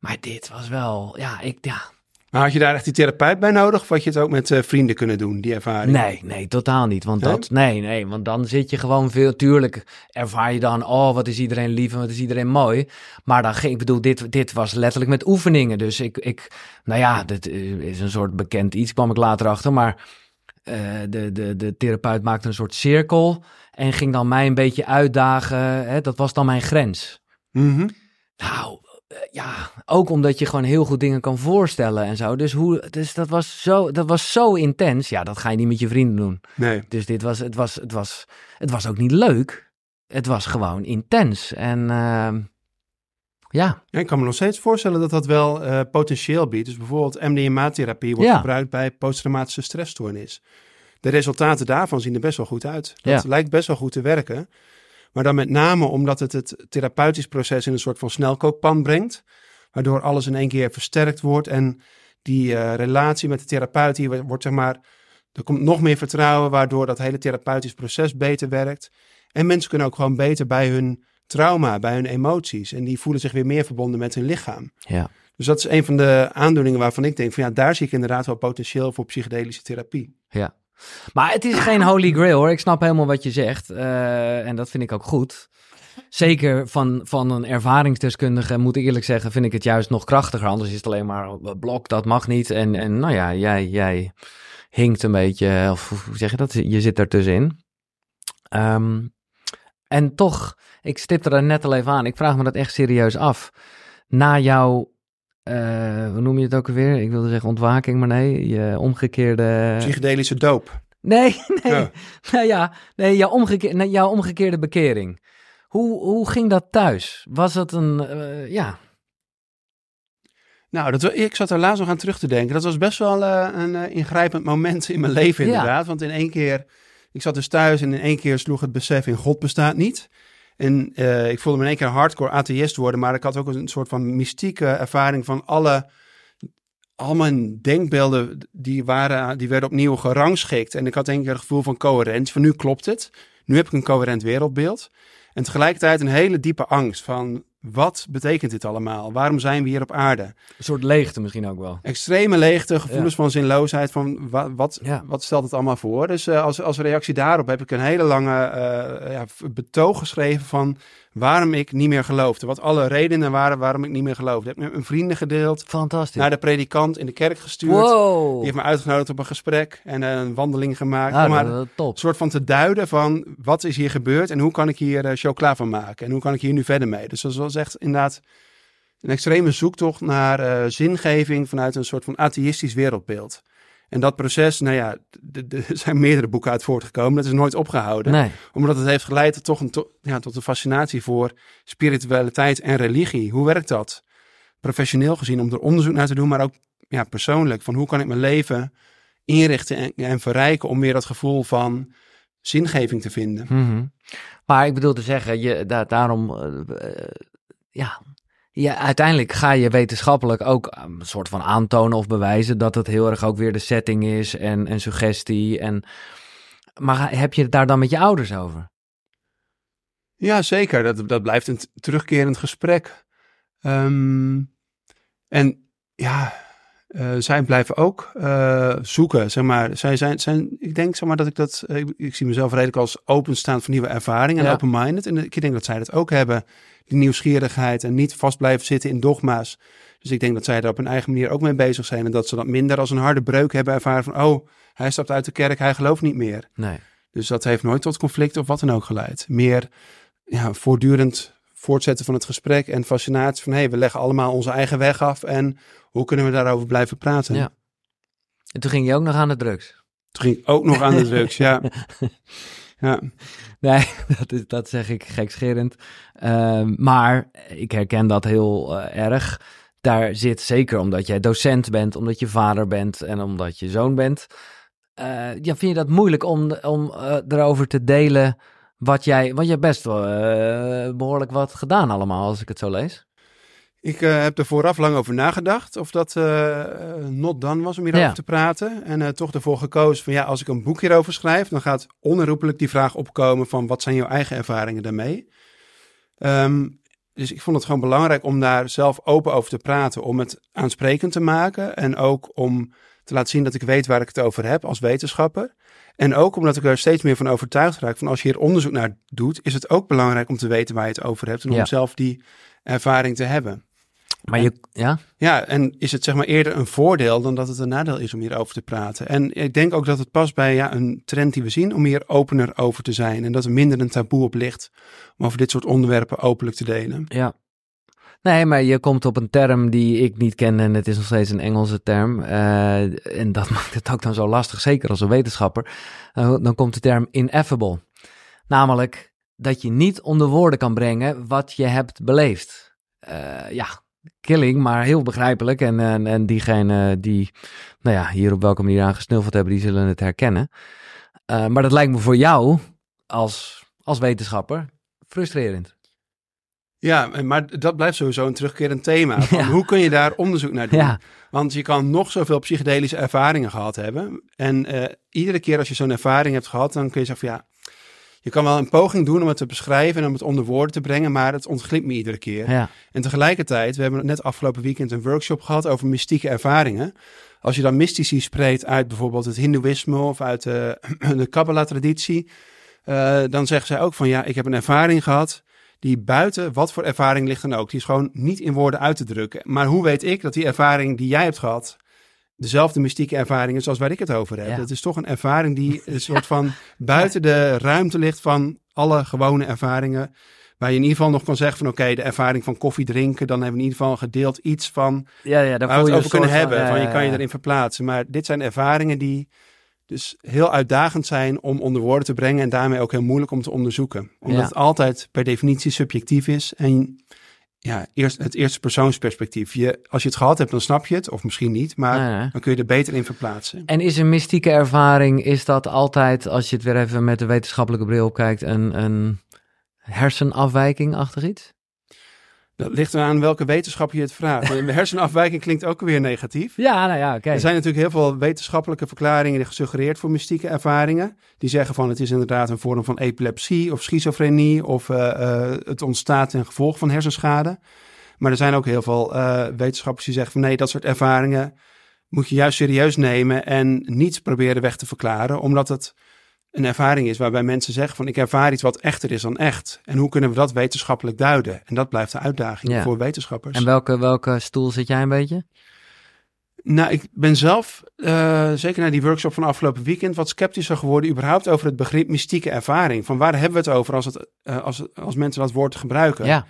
Maar dit was wel, ja, ik, ja, Maar had je daar echt die therapeut bij nodig? Of had je het ook met eh, vrienden kunnen doen, die ervaring? Nee, nee, totaal niet. Want Nee? dat, nee, nee, want dan zit je gewoon veel. Tuurlijk ervaar je dan, oh, wat is iedereen lief en wat is iedereen mooi. Maar dan ging, ik bedoel, dit, dit was letterlijk met oefeningen. Dus ik, ik, nou ja, dit is een soort bekend iets, kwam ik later achter. Maar eh, de, de, de therapeut maakte een soort cirkel en ging dan mij een beetje uitdagen. Hè, dat was dan mijn grens. Mhm. Nou, eh, ja, ook omdat je gewoon heel goed dingen kan voorstellen en zo. Dus, hoe, dus dat, was zo, dat was zo intens. Ja, dat ga je niet met je vrienden doen. Nee. Dus dit was, het was, het was, het was ook niet leuk. Het was gewoon intens. En ehm, Ja, Ja, ik kan me nog steeds voorstellen dat dat wel eh, potentieel biedt. Dus bijvoorbeeld MDMA-therapie wordt Ja. gebruikt bij posttraumatische stressstoornis. De resultaten daarvan zien er best wel goed uit. Dat Ja. lijkt best wel goed te werken. Maar dan met name omdat het het therapeutisch proces in een soort van snelkookpan brengt. Waardoor alles in één keer versterkt wordt. En die eh, relatie met de therapeut die wordt, zeg maar... Er komt nog meer vertrouwen, waardoor dat hele therapeutisch proces beter werkt. En mensen kunnen ook gewoon beter bij hun trauma, bij hun emoties. En die voelen zich weer meer verbonden met hun lichaam. ja. Dus dat is een van de aandoeningen waarvan ik denk van ja, daar zie ik inderdaad wel potentieel voor psychedelische therapie. Ja. Maar het is geen holy grail hoor. Ik snap helemaal wat je zegt. eh, en dat vind ik ook goed. Zeker van, van een ervaringsdeskundige, moet ik eerlijk zeggen, vind ik het juist nog krachtiger. Anders is het alleen maar eh, blok, dat mag niet. En, en nou ja, jij, jij hinkt een beetje, of hoe zeg je dat? Je zit er tussenin. Ehm, en toch, ik stipte er net al even aan. Ik vraag me dat echt serieus af. Na jouw, eh, hoe noem je het ook alweer? Ik wilde zeggen ontwaking, maar nee, je omgekeerde... Psychedelische doop. Nee, nee. Ja. Nou ja, nee, jouw, omgeke nee, jouw omgekeerde bekering. Hoe, hoe ging dat thuis? Was het een, eh, ja, Nou, dat, ik zat er laatst nog aan terug te denken. Dat was best wel eh, een ingrijpend moment in mijn leven Ja. inderdaad. Want in één keer, ik zat dus thuis en in één keer sloeg het besef in God bestaat niet. En eh, ik voelde me in één keer hardcore atheïst worden. Maar ik had ook een soort van mystieke ervaring van alle... Al mijn denkbeelden die, waren, die werden opnieuw gerangschikt. En ik had één keer het gevoel van coherentie. Van nu klopt het. Nu heb ik een coherent wereldbeeld. En tegelijkertijd een hele diepe angst van... Wat betekent dit allemaal? Waarom zijn we hier op aarde? een soort leegte misschien ook wel. extreme leegte, gevoelens van zinloosheid, van wa- wat, Ja. wat stelt het allemaal voor? Dus eh, als, als reactie daarop heb ik een hele lange eh, ja, betoog geschreven van waarom ik niet meer geloofde. Wat alle redenen waren waarom ik niet meer geloofde. Ik heb met mijn vrienden gedeeld, Fantastisch. naar de predikant in de kerk gestuurd. wow. Die heeft me uitgenodigd op een gesprek en een wandeling gemaakt. Ah, om maar dat- top. een soort van te duiden van wat is hier gebeurd en hoe kan ik hier eh chocola van maken en hoe kan ik hier nu verder mee. Dus dat was echt inderdaad een extreme zoektocht naar eh, zingeving vanuit een soort van atheïstisch wereldbeeld. En dat proces, nou ja, er zijn meerdere boeken uit voortgekomen. Dat is nooit opgehouden. Nee, Omdat het heeft geleid tot, toch een, to- ja, tot een fascinatie voor spiritualiteit en religie. Hoe werkt dat? Professioneel gezien om er onderzoek naar te doen, maar ook ja, persoonlijk. Van hoe kan ik mijn leven inrichten en, en verrijken om weer dat gevoel van zingeving te vinden. Mhm. Maar ik bedoel te zeggen, je, da- daarom, eh, eh, ja, ja, uiteindelijk ga je wetenschappelijk ook eh, een soort van aantonen of bewijzen dat het heel erg ook weer de setting is en, en suggestie. En, maar heb je het daar dan met je ouders over? Ja, zeker. Dat, dat blijft een terugkerend gesprek. Ehm, en ja, eh, zij blijven ook eh, zoeken, zeg maar. Zij zijn, zijn, ik denk zeg maar dat ik dat, eh, ik, ik zie mezelf redelijk als openstaand voor nieuwe ervaringen en Ja. open-minded. En ik denk dat zij dat ook hebben, die nieuwsgierigheid en niet vast blijven zitten in dogma's. Dus ik denk dat zij daar op hun eigen manier ook mee bezig zijn en dat ze dat minder als een harde breuk hebben ervaren van, oh, hij stapt uit de kerk, hij gelooft niet meer. Nee. Dus dat heeft nooit tot conflict of wat dan ook geleid. Meer ja, voortdurend voortzetten van het gesprek en fascinatie van hé, hey, we leggen allemaal onze eigen weg af en hoe kunnen we daarover blijven praten? Ja. En toen ging je ook nog aan de drugs. Toen ging ik ook nog aan de drugs, ja. ja. Nee, dat, is, dat zeg ik gekscherend. Ehm, maar ik herken dat heel eh, erg. Daar zit zeker omdat jij docent bent, omdat je vader bent en omdat je zoon bent. eh, ja, vind je dat moeilijk om, om eh, erover te delen wat jij... Want je hebt best wel eh, behoorlijk wat gedaan allemaal, als ik het zo lees. Ik heb er vooraf lang over nagedacht of dat not done was om hierover Ja. te praten. En toch ervoor gekozen van ja, als ik een boek hierover schrijf, dan gaat onherroepelijk die vraag opkomen van wat zijn jouw eigen ervaringen daarmee? Ehm, dus ik vond het gewoon belangrijk om daar zelf open over te praten, om het aansprekend te maken en ook om te laten zien dat ik weet waar ik het over heb als wetenschapper. En ook omdat ik er steeds meer van overtuigd raak van als je hier onderzoek naar doet, is het ook belangrijk om te weten waar je het over hebt en om Ja. zelf die ervaring te hebben. Maar je... Ja? Ja, en is het zeg maar eerder een voordeel dan dat het een nadeel is om hierover te praten. En ik denk ook dat het past bij ja, een trend die we zien om hier opener over te zijn. En dat er minder een taboe op ligt om over dit soort onderwerpen openlijk te delen. Ja. Nee, maar je komt op een term die ik niet ken en het is nog steeds een Engelse term. Eh, en dat maakt het ook dan zo lastig, zeker als een wetenschapper. Eh, dan komt de term ineffable. Namelijk dat je niet onder woorden kan brengen wat je hebt beleefd. eh, ja, killing, maar heel begrijpelijk. En, en, en diegene die, nou ja, hier op welke manier aan gesnuffeld hebben, die zullen het herkennen. Uh, maar dat lijkt me voor jou als, als wetenschapper frustrerend. Ja, maar dat blijft sowieso een terugkerend thema. Van Hoe kun je daar onderzoek naar doen? Ja. Want je kan nog zoveel psychedelische ervaringen gehad hebben. En uh, iedere keer als je zo'n ervaring hebt gehad, dan kun je zeggen van ja, je kan wel een poging doen om het te beschrijven en om het onder woorden te brengen, maar het ontglipt me iedere keer. Ja. En tegelijkertijd, we hebben net afgelopen weekend een workshop gehad over mystieke ervaringen. Als je dan mystici spreekt uit bijvoorbeeld het Hindoeïsme of uit de, de Kabbalah-traditie, uh, dan zeggen zij ook van ja, ik heb een ervaring gehad die buiten wat voor ervaring ligt dan ook. Die is gewoon niet in woorden uit te drukken. Maar hoe weet ik dat die ervaring die jij hebt gehad dezelfde mystieke ervaring is als waar ik het over heb? Dat is toch een ervaring die een soort van buiten de ruimte ligt van alle gewone ervaringen. Waar je in ieder geval nog kan zeggen van oké, de ervaring van koffie drinken, dan hebben we in ieder geval gedeeld iets van ja, ja, waar we het over kunnen hebben. Van, je kan je erin verplaatsen. Maar dit zijn ervaringen die dus heel uitdagend zijn om onder woorden te brengen en daarmee ook heel moeilijk om te onderzoeken. Omdat het altijd per definitie subjectief is en ja, eerst, het eerste persoonsperspectief. Je, als je het gehad hebt, dan snap je het, of misschien niet, maar dan kun je er beter in verplaatsen. En is een mystieke ervaring, is dat altijd, als je het weer even met de wetenschappelijke bril kijkt, een, een hersenafwijking achter iets? Dat ligt eraan welke wetenschap je het vraagt. De hersenafwijking klinkt ook weer negatief. Ja, nou ja, oké. Er zijn natuurlijk heel veel wetenschappelijke verklaringen die gesuggereerd voor mystieke ervaringen. Die zeggen van het is inderdaad een vorm van epilepsie of schizofrenie of uh, uh, het ontstaat ten gevolge van hersenschade. Maar er zijn ook heel veel uh, wetenschappers die zeggen van nee, dat soort ervaringen moet je juist serieus nemen en niet proberen weg te verklaren, omdat het een ervaring is waarbij mensen zeggen van ik ervaar iets wat echter is dan echt. En hoe kunnen we dat wetenschappelijk duiden? En dat blijft de uitdaging voor wetenschappers. En welke, welke stoel zit jij een beetje? Nou, ik ben zelf, uh, zeker na die workshop van afgelopen weekend, wat sceptischer geworden überhaupt over het begrip mystieke ervaring. Van waar hebben we het over als, het, uh, als, als mensen dat woord gebruiken? Ja.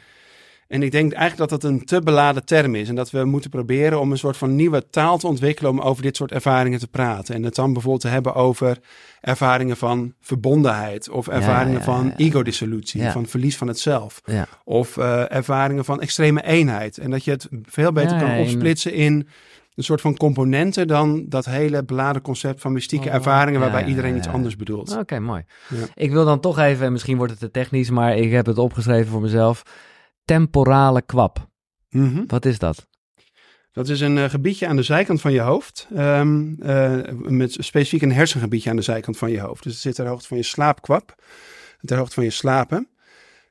En ik denk eigenlijk dat dat een te beladen term is. En dat we moeten proberen om een soort van nieuwe taal te ontwikkelen om over dit soort ervaringen te praten. En het dan bijvoorbeeld te hebben over ervaringen van verbondenheid. Of ervaringen van ego-dissolutie, van verlies van het zelf. Of uh, ervaringen van extreme eenheid. En dat je het veel beter kan opsplitsen in een soort van componenten dan dat hele beladen concept van mystieke oh, ervaringen waarbij iedereen iets anders bedoelt. Oké, mooi. Ik wil dan toch even, misschien wordt het te technisch, maar ik heb het opgeschreven voor mezelf temporale kwap. Mm Wat is dat? Dat is een uh, gebiedje aan de zijkant van je hoofd. Um, uh, met specifiek een hersengebiedje aan de zijkant van je hoofd. Dus het zit ter hoogte van je slaapkwap. Ter hoogte van je slapen.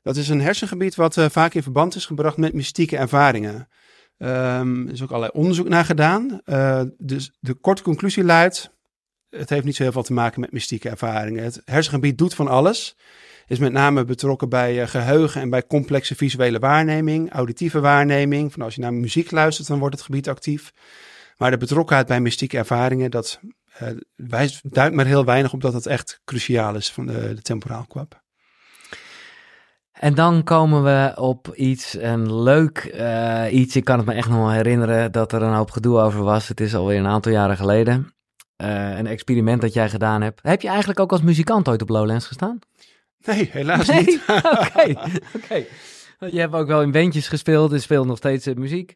Dat is een hersengebied wat uh, vaak in verband is gebracht met mystieke ervaringen. Um, er is ook allerlei onderzoek naar gedaan. dus de korte conclusie luidt: het heeft niet zo heel veel te maken met mystieke ervaringen. Het hersengebied doet van alles is met name betrokken bij uh, geheugen en bij complexe visuele waarneming, auditieve waarneming. Van als je naar muziek luistert, dan wordt het gebied actief. Maar de betrokkenheid bij mystieke ervaringen, dat uh, wijst, duidt maar heel weinig op dat het echt cruciaal is van de, temporaal kwap. En dan komen we op iets, een leuk uh, iets. Ik kan het me echt nog wel herinneren dat er een hoop gedoe over was. Het is alweer een aantal jaren geleden. Een experiment dat jij gedaan hebt. Heb je eigenlijk ook als muzikant ooit op Lowlands gestaan? Nee, helaas niet. Oké, oké. Je hebt ook wel in bandjes gespeeld en speelt nog steeds muziek.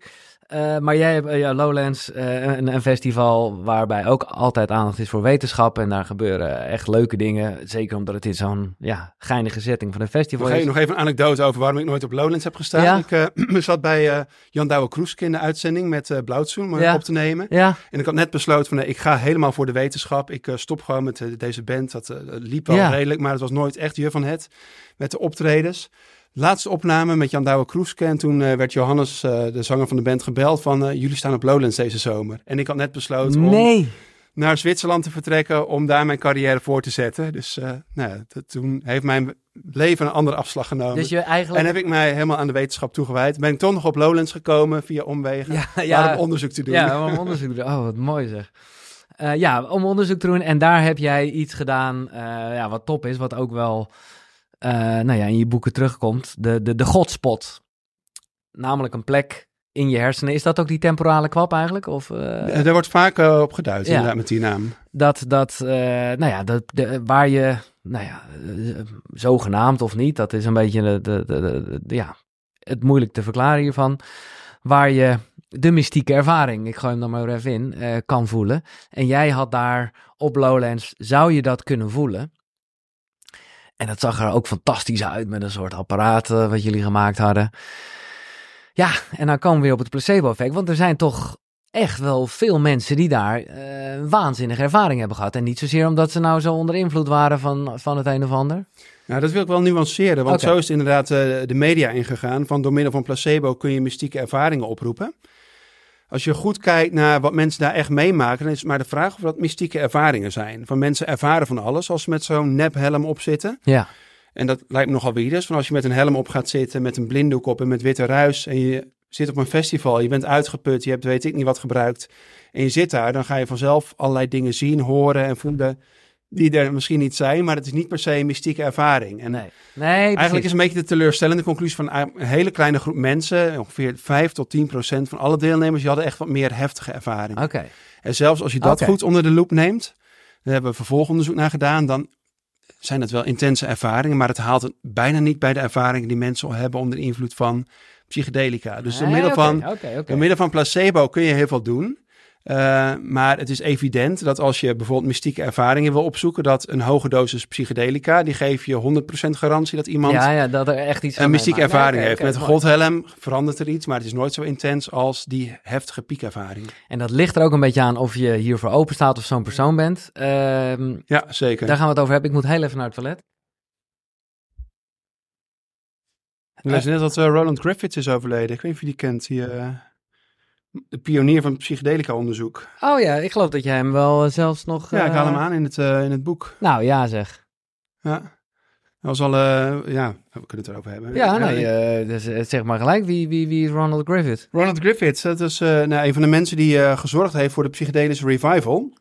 Uh, maar jij hebt uh, Lowlands, uh, een, een, festival waarbij ook altijd aandacht is voor wetenschap. En daar gebeuren echt leuke dingen. Zeker omdat het in zo'n ja, geinige setting van een festival nog is. Nog even een anekdote over waarom ik nooit op Lowlands heb gestaan. Ja? Ik zat bij Jan Douwe Kroeske in de uitzending met uh, Blauwtsoen om ja. op te nemen. Ja. En ik had net besloten van nee, ik ga helemaal voor de wetenschap. Ik stop gewoon met deze band. Dat liep wel redelijk, maar het was nooit echt je van het met de optredens. Laatste opname met Jan Douwe Kroeske. En toen uh, werd Johannes, uh, de zanger van de band, gebeld van... Uh, jullie staan op Lowlands deze zomer. En ik had net besloten nee. om naar Zwitserland te vertrekken... om daar mijn carrière voor te zetten. Dus nou, toen heeft mijn leven een andere afslag genomen. Dus je eigenlijk... En heb ik mij helemaal aan de wetenschap toegewijd. Ben ik toch nog op Lowlands gekomen via omwegen... Ja, ja, om onderzoek te doen. Ja, om onderzoek te doen. Oh, wat mooi zeg. ja, om onderzoek te doen. En daar heb jij iets gedaan ja, wat top is, wat ook wel uh, nou ja, in je boeken terugkomt. De, de, de godspot. Namelijk een plek in je hersenen. Is dat ook die temporale kwap eigenlijk? Of, uh... Daar wordt vaak uh, op geduid, ja. inderdaad, met die naam. Dat, dat uh, nou ja, dat, de, waar je, nou ja, zogenaamd of niet, dat is een beetje de, de, de, de ja, het moeilijk te verklaren hiervan, waar je de mystieke ervaring, ik gooi hem dan maar even in, eh, kan voelen. En jij had daar op Lowlands, zou je dat kunnen voelen? En dat zag er ook fantastisch uit met een soort apparaat eh, wat jullie gemaakt hadden. Ja, en dan komen we weer op het placebo-effect, want er zijn toch echt wel veel mensen die daar eh waanzinnige ervaring hebben gehad. En niet zozeer omdat ze nou zo onder invloed waren van, van het een of ander. Nou, dat wil ik wel nuanceren, want zo is het inderdaad eh, de media ingegaan. Van door middel van placebo kun je mystieke ervaringen oproepen. Als je goed kijkt naar wat mensen daar echt meemaken, dan is het maar de vraag of dat mystieke ervaringen zijn. Van mensen ervaren van alles als ze met zo'n nephelm op zitten. Ja, En dat lijkt me nogal wieders. Van als je met een helm op gaat zitten, met een blinddoek op en met witte ruis. En je zit op een festival, je bent uitgeput, je hebt weet ik niet wat gebruikt. En je zit daar, dan ga je vanzelf allerlei dingen zien, horen en voelen. Die er misschien niet zijn, maar het is niet per se een mystieke ervaring. En nee. Nee, Eigenlijk is een beetje de teleurstellende conclusie van een hele kleine groep mensen, ongeveer 5 tot 10 procent van alle deelnemers, die hadden echt wat meer heftige ervaringen. Oké, En zelfs als je dat goed onder de loep neemt, daar hebben we vervolgonderzoek naar gedaan, dan zijn het wel intense ervaringen, maar het haalt het bijna niet bij de ervaringen die mensen al hebben onder de invloed van psychedelica. Dus door middel van, oké. door middel van placebo kun je heel veel doen. Eh, maar het is evident dat als je bijvoorbeeld mystieke ervaringen wil opzoeken, dat een hoge dosis psychedelica, die geeft je 100% garantie dat iemand Ja, ja, dat er echt iets een mystieke ervaring heeft. Met godhelm verandert er iets, maar het is nooit zo intens als die heftige piekervaring. En dat ligt er ook een beetje aan of je hiervoor open staat of zo'n persoon bent. Ehm, Ja, zeker. daar gaan we het over hebben. Ik moet heel even naar het toilet. Ik lees net dat eh, Roland Griffiths is overleden. Ik weet niet of je die kent. Die, eh, de pionier van psychedelica-onderzoek. Oh ja, ik geloof dat jij hem wel eh, zelfs nog... Ja, ik eh, haal hem aan in het, eh, in het boek. Nou ja, zeg. Ja. Dat was al, eh, ja, we kunnen het erover hebben. Ja, nee, eh, dus, eh, zeg maar gelijk. Wie, wie, wie is Ronald Griffith? Ronald Griffiths, dat is eh, nou, een van de mensen die eh, gezorgd heeft voor de psychedelische revival.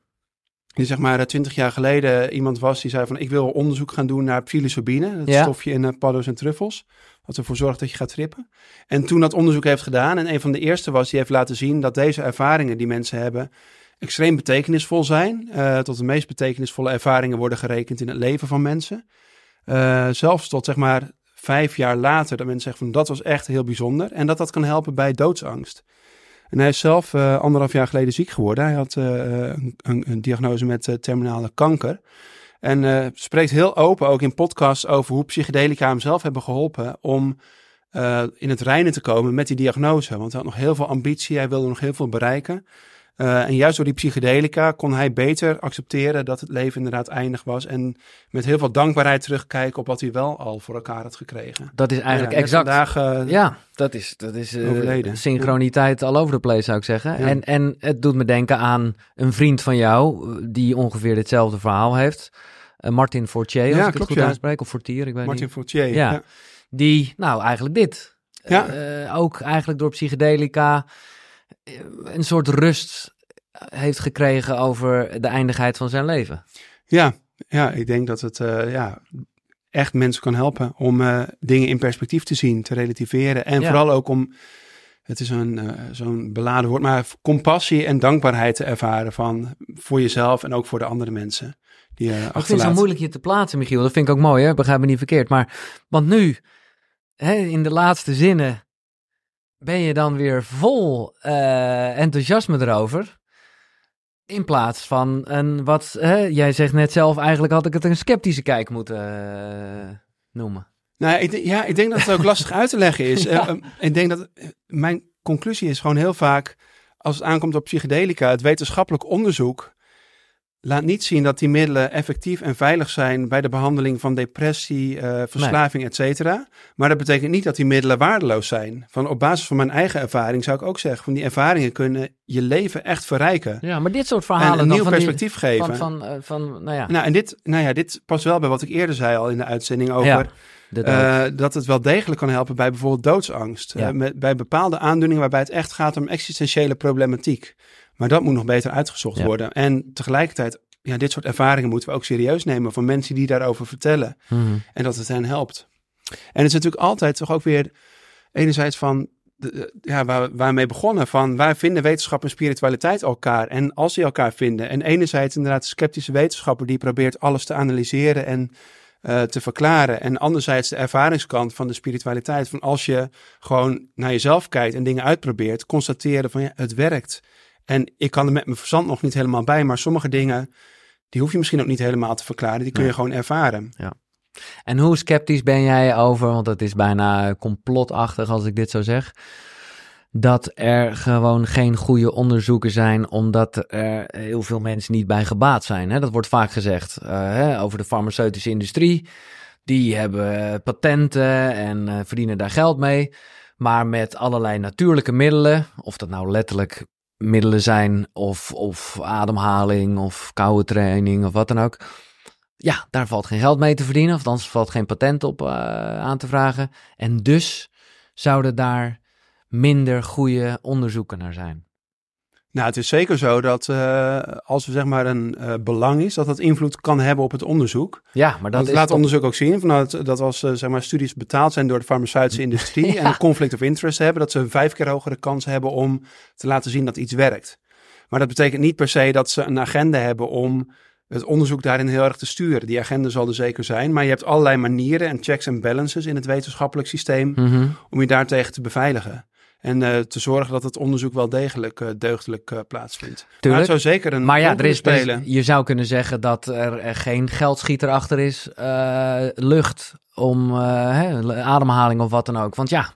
Die zeg maar twintig jaar geleden iemand was die zei van ik wil onderzoek gaan doen naar psilocybine. Dat Ja. stofje in eh, paddo's en truffels. Wat ervoor zorgt dat je gaat trippen. En toen dat onderzoek heeft gedaan en een van de eerste was die heeft laten zien dat deze ervaringen die mensen hebben extreem betekenisvol zijn. Eh, tot de meest betekenisvolle ervaringen worden gerekend in het leven van mensen. Eh, zelfs tot zeg maar vijf jaar later dat mensen zeggen van dat was echt heel bijzonder. En dat dat kan helpen bij doodsangst. En hij is zelf eh, anderhalf jaar geleden ziek geworden. Hij had een, een, diagnose met terminale kanker. En eh, spreekt heel open ook in podcasts over hoe psychedelica hem zelf hebben geholpen om eh, in het reinen te komen met die diagnose. Want hij had nog heel veel ambitie, hij wilde nog heel veel bereiken. Eh, en juist door die psychedelica kon hij beter accepteren dat het leven inderdaad eindig was. En met heel veel dankbaarheid terugkijken op wat hij wel al voor elkaar had gekregen. Dat is eigenlijk Ja, exact... Vandaag, eh, Ja, dat is, dat is eh, Overleden. synchroniteit all over the place, zou ik zeggen. Ja. En, en het doet me denken aan een vriend van jou, die ongeveer ditzelfde verhaal heeft. Martin Fortier, als Ja, ik het goed ja. uitspreek. Of Fortier, ik weet Martin niet. Fortier. Ja. Die, nou, eigenlijk dit. Ja. Ook eigenlijk door psychedelica een soort rust heeft gekregen over de eindigheid van zijn leven. Ja, ja, ik denk dat het eh, ja, echt mensen kan helpen om eh, dingen in perspectief te zien, te relativeren. En Ja. vooral ook om, het is een, eh, zo'n beladen woord, maar compassie en dankbaarheid te ervaren van voor jezelf en ook voor de andere mensen die Ik vind het zo moeilijk je te plaatsen, Michiel. Dat vind ik ook mooi, hè? Begrijp me niet verkeerd. Maar, want nu, hè, in de laatste zinnen, ben je dan weer vol eh, enthousiasme erover. In plaats van een wat, hè, jij zegt net zelf, eigenlijk had ik het een sceptische kijk moeten eh, noemen. Nou, ik, ja, ik denk dat het ook lastig uit te leggen is. Ja. Eh, eh, ik denk dat mijn conclusie is gewoon heel vaak, als het aankomt op psychedelica, het wetenschappelijk onderzoek laat niet zien dat die middelen effectief en veilig zijn bij de behandeling van depressie, eh, verslaving, et cetera. Maar dat betekent niet dat die middelen waardeloos zijn. Van op basis van mijn eigen ervaring zou ik ook zeggen, van die ervaringen kunnen je leven echt verrijken. Ja, maar dit soort En verhalen een dan nieuw die- perspectief geven. Van, van, eh, van, nou ja, Nou, en dit, nou ja, dit past wel bij wat ik eerder zei al in de uitzending over Ja, eh, dat het wel degelijk kan helpen bij bijvoorbeeld doodsangst. Ja. Met, bij bepaalde aandoeningen waarbij het echt gaat om existentiële problematiek. Maar dat moet nog beter uitgezocht Ja. worden. En tegelijkertijd, ja, dit soort ervaringen moeten we ook serieus nemen van mensen die daarover vertellen. Mhm. En dat het hen helpt. En het is natuurlijk altijd toch ook weer enerzijds van, de- ja, waar, waarmee begonnen, van waar vinden wetenschap en spiritualiteit elkaar? En als die elkaar vinden. En enerzijds inderdaad de sceptische wetenschapper die probeert alles te analyseren en eh, te verklaren. En anderzijds de ervaringskant van de spiritualiteit. Van als je gewoon naar jezelf kijkt en dingen uitprobeert, constateren van ja, het werkt. En ik kan er met mijn verstand nog niet helemaal bij, maar sommige dingen, die hoef je misschien ook niet helemaal te verklaren. Die kun je gewoon ervaren. Ja. En hoe sceptisch ben jij over, want het is bijna complotachtig als ik dit zo zeg, dat er gewoon geen goede onderzoeken zijn, omdat er heel veel mensen niet bij gebaat zijn. Hè? Dat wordt vaak gezegd uh, hè, over de farmaceutische industrie. Die hebben patenten en uh, verdienen daar geld mee. Maar met allerlei natuurlijke middelen, of dat nou letterlijk middelen zijn, of, of ademhaling, of koude training, of wat dan ook. Ja, daar valt geen geld mee te verdienen, of anders valt geen patent op uh, aan te vragen. En dus zouden daar minder goede onderzoeken naar zijn. Nou, het is zeker zo dat uh, als er zeg maar een uh, belang is, dat dat invloed kan hebben op het onderzoek. Ja, maar dat Want is laat onderzoek ook zien van dat, als uh, zeg maar studies betaald zijn door de farmaceutische industrie en een conflict of interest hebben, dat ze een vijf keer hogere kans hebben om te laten zien dat iets werkt. Maar dat betekent niet per se dat ze een agenda hebben om het onderzoek daarin heel erg te sturen. Die agenda zal er zeker zijn, maar je hebt allerlei manieren en checks en balances in het wetenschappelijk systeem Mhm. om je daartegen te beveiligen. En uh, te zorgen dat het onderzoek wel degelijk uh, deugdelijk uh, plaatsvindt. Maar Tuurlijk. het zou zeker een Maar ja, er is, spelen. je zou kunnen zeggen dat er, geen geldschieter achter is, eh, lucht om eh, hè, ademhaling of wat dan ook. Want ja,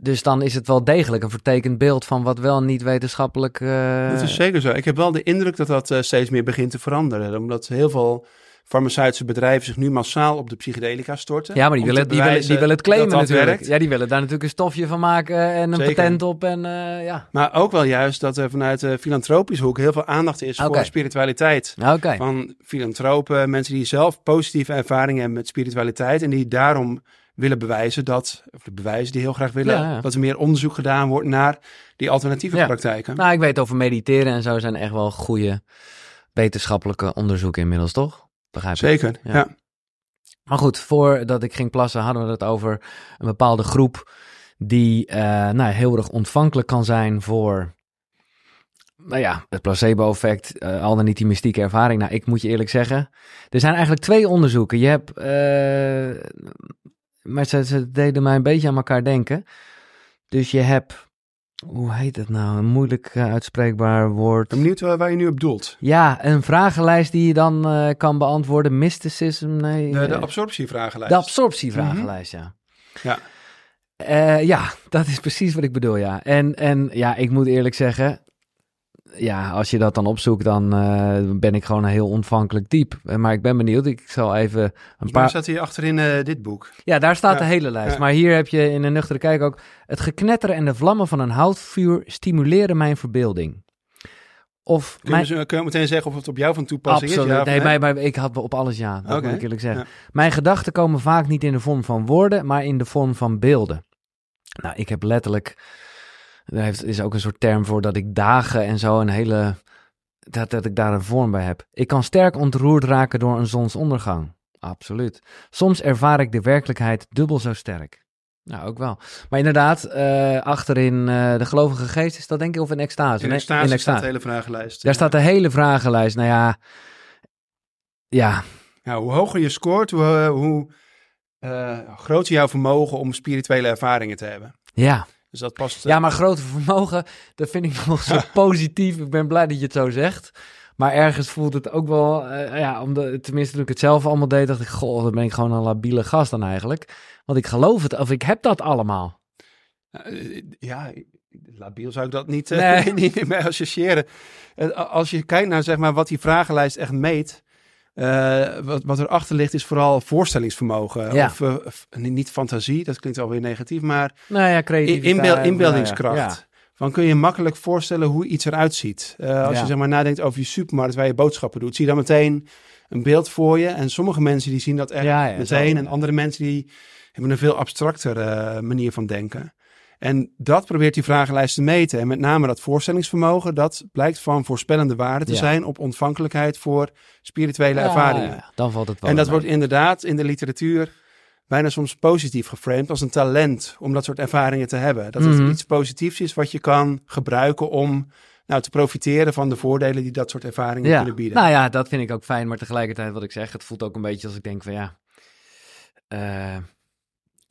dus dan is het wel degelijk een vertekend beeld van wat wel niet wetenschappelijk. eh, Dat is zeker zo. Ik heb wel de indruk dat dat eh, steeds meer begint te veranderen. Omdat heel veel farmaceutische bedrijven zich nu massaal op de psychedelica storten. ja, maar die willen, die, willen, die willen het claimen dat dat natuurlijk. werkt. Ja, die willen daar natuurlijk een stofje van maken en een Zeker. patent op. En eh, ja, Maar ook wel juist dat er vanuit de filantropische hoek heel veel aandacht is voor spiritualiteit. oké. Van filantropen, mensen die zelf positieve ervaringen hebben met spiritualiteit. En die daarom willen bewijzen dat, of de bewijzen die heel graag willen, Ja, ja. dat er meer onderzoek gedaan wordt naar die alternatieve Ja. praktijken. Nou, ik weet over mediteren en zo zijn echt wel goede wetenschappelijke onderzoeken inmiddels, toch? Begrijp ik. Zeker, Ja. ja. Maar goed, voordat ik ging plassen hadden we het over een bepaalde groep die eh, nou, heel erg ontvankelijk kan zijn voor nou ja, het placebo-effect, eh, al dan niet die mystieke ervaring. Nou, ik moet je eerlijk zeggen, er zijn eigenlijk twee onderzoeken. Je hebt, eh, maar ze, ze deden mij een beetje aan elkaar denken. Dus je hebt, hoe heet het nou, een moeilijk eh, uitspreekbaar woord. Ik ben benieuwd waar, waar je nu op doelt. Ja, een vragenlijst die je dan eh, kan beantwoorden. Mysticism, nee. De, de eh, absorptievragenlijst. de absorptievragenlijst, ja. Ja. Eh, ja, dat is precies wat ik bedoel, ja. En, en ja, ik moet eerlijk zeggen, ja, als je dat dan opzoekt, dan eh, ben ik gewoon een heel ontvankelijk diep. Eh, Maar ik ben benieuwd, ik zal even een paar... staat hier achterin eh, dit boek. Ja, daar staat Ja, de hele lijst. ja. Maar hier heb je in een nuchtere kijk ook... Het geknetteren en de vlammen van een houtvuur stimuleren mijn verbeelding. Of Kun je, mijn... dus, kun je meteen zeggen of het op jou van toepassing Absoluut. is? Ja, nee, nee? maar, maar ik had op alles ja. Dat moet ik eerlijk zeggen. ja. Mijn gedachten komen vaak niet in de vorm van woorden, maar in de vorm van beelden. Nou, ik heb letterlijk. Er heeft- is ook een soort term voor dat ik dagen en zo een hele. Dat, dat ik daar een vorm bij heb. Ik kan sterk ontroerd raken door een zonsondergang. Absoluut. Soms ervaar ik de werkelijkheid dubbel zo sterk. Nou, ook wel. Maar inderdaad, eh, achterin eh, de gelovige geest is dat denk ik of in extase. In Nee, extase staat de hele vragenlijst. Daar staat de hele vragenlijst. Nou ja, ja, Nou, hoe hoger je scoort, hoe, hoe eh, groter jouw vermogen om spirituele ervaringen te hebben. ja. Dus dat past. Ja, maar grote vermogen, dat vind ik nog zo positief. Ik ben blij dat je het zo zegt. Maar ergens voelt het ook wel, eh, ja, omdat, tenminste toen ik het zelf allemaal deed, dacht ik, goh, dan ben ik gewoon een labiele gast dan eigenlijk. Want ik geloof het, of ik heb dat allemaal. eh, ja, labiel zou ik dat niet, eh, Nee. niet mee associëren. Eh, als je kijkt naar zeg maar, wat die vragenlijst echt meet. Eh, wat, wat erachter ligt is vooral voorstellingsvermogen. Ja. Of eh, f- niet fantasie, dat klinkt alweer negatief, maar Nou ja, inbeel- ja, inbeeldingskracht. Ja. Van kun je makkelijk voorstellen hoe iets eruit ziet. Eh, als je zeg maar nadenkt over je supermarkt waar je boodschappen doet, zie je dan meteen een beeld voor je. En sommige mensen die zien dat echt meteen. En andere mensen die hebben een veel abstracter eh, manier van denken. En dat probeert die vragenlijst te meten. En met name dat voorstellingsvermogen, dat blijkt van voorspellende waarde te Ja. zijn op ontvankelijkheid voor spirituele Ja, ervaringen. ja, dan valt het wel. En dat mee. wordt inderdaad in de literatuur bijna soms positief geframed als een talent om dat soort ervaringen te hebben. Dat het Mhm. iets positiefs is wat je kan gebruiken om nou, te profiteren van de voordelen die dat soort ervaringen Ja, kunnen bieden. nou ja, dat vind ik ook fijn. Maar tegelijkertijd wat ik zeg, het voelt ook een beetje als ik denk van ja, eh,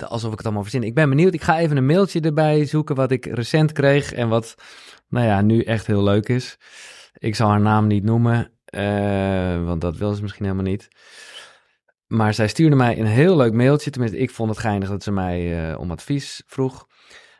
alsof ik het allemaal verzin. Ik ben benieuwd. Ik ga even een mailtje erbij zoeken wat ik recent kreeg en wat, nou ja, nu echt heel leuk is. Ik zal haar naam niet noemen, eh, want dat wil ze misschien helemaal niet. Maar zij stuurde mij een heel leuk mailtje. Tenminste, ik vond het geinig dat ze mij eh, om advies vroeg.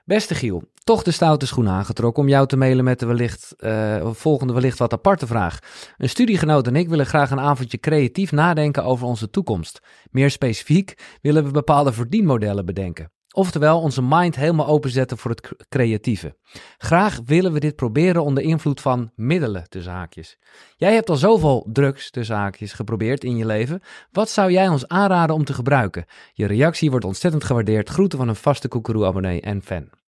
Beste Giel, toch de stoute schoen aangetrokken om jou te mailen met de wellicht, eh, volgende wellicht wat aparte vraag. Een studiegenoot en ik willen graag een avondje creatief nadenken over onze toekomst. Meer specifiek willen we bepaalde verdienmodellen bedenken. Oftewel onze mind helemaal openzetten voor het cr- creatieve. Graag willen we dit proberen onder invloed van middelen, tussen haakjes. Jij hebt al zoveel drugs, tussen haakjes, geprobeerd in je leven. Wat zou jij ons aanraden om te gebruiken? Je reactie wordt ontzettend gewaardeerd. Groeten van een vaste Koekeroe-abonnee en fan.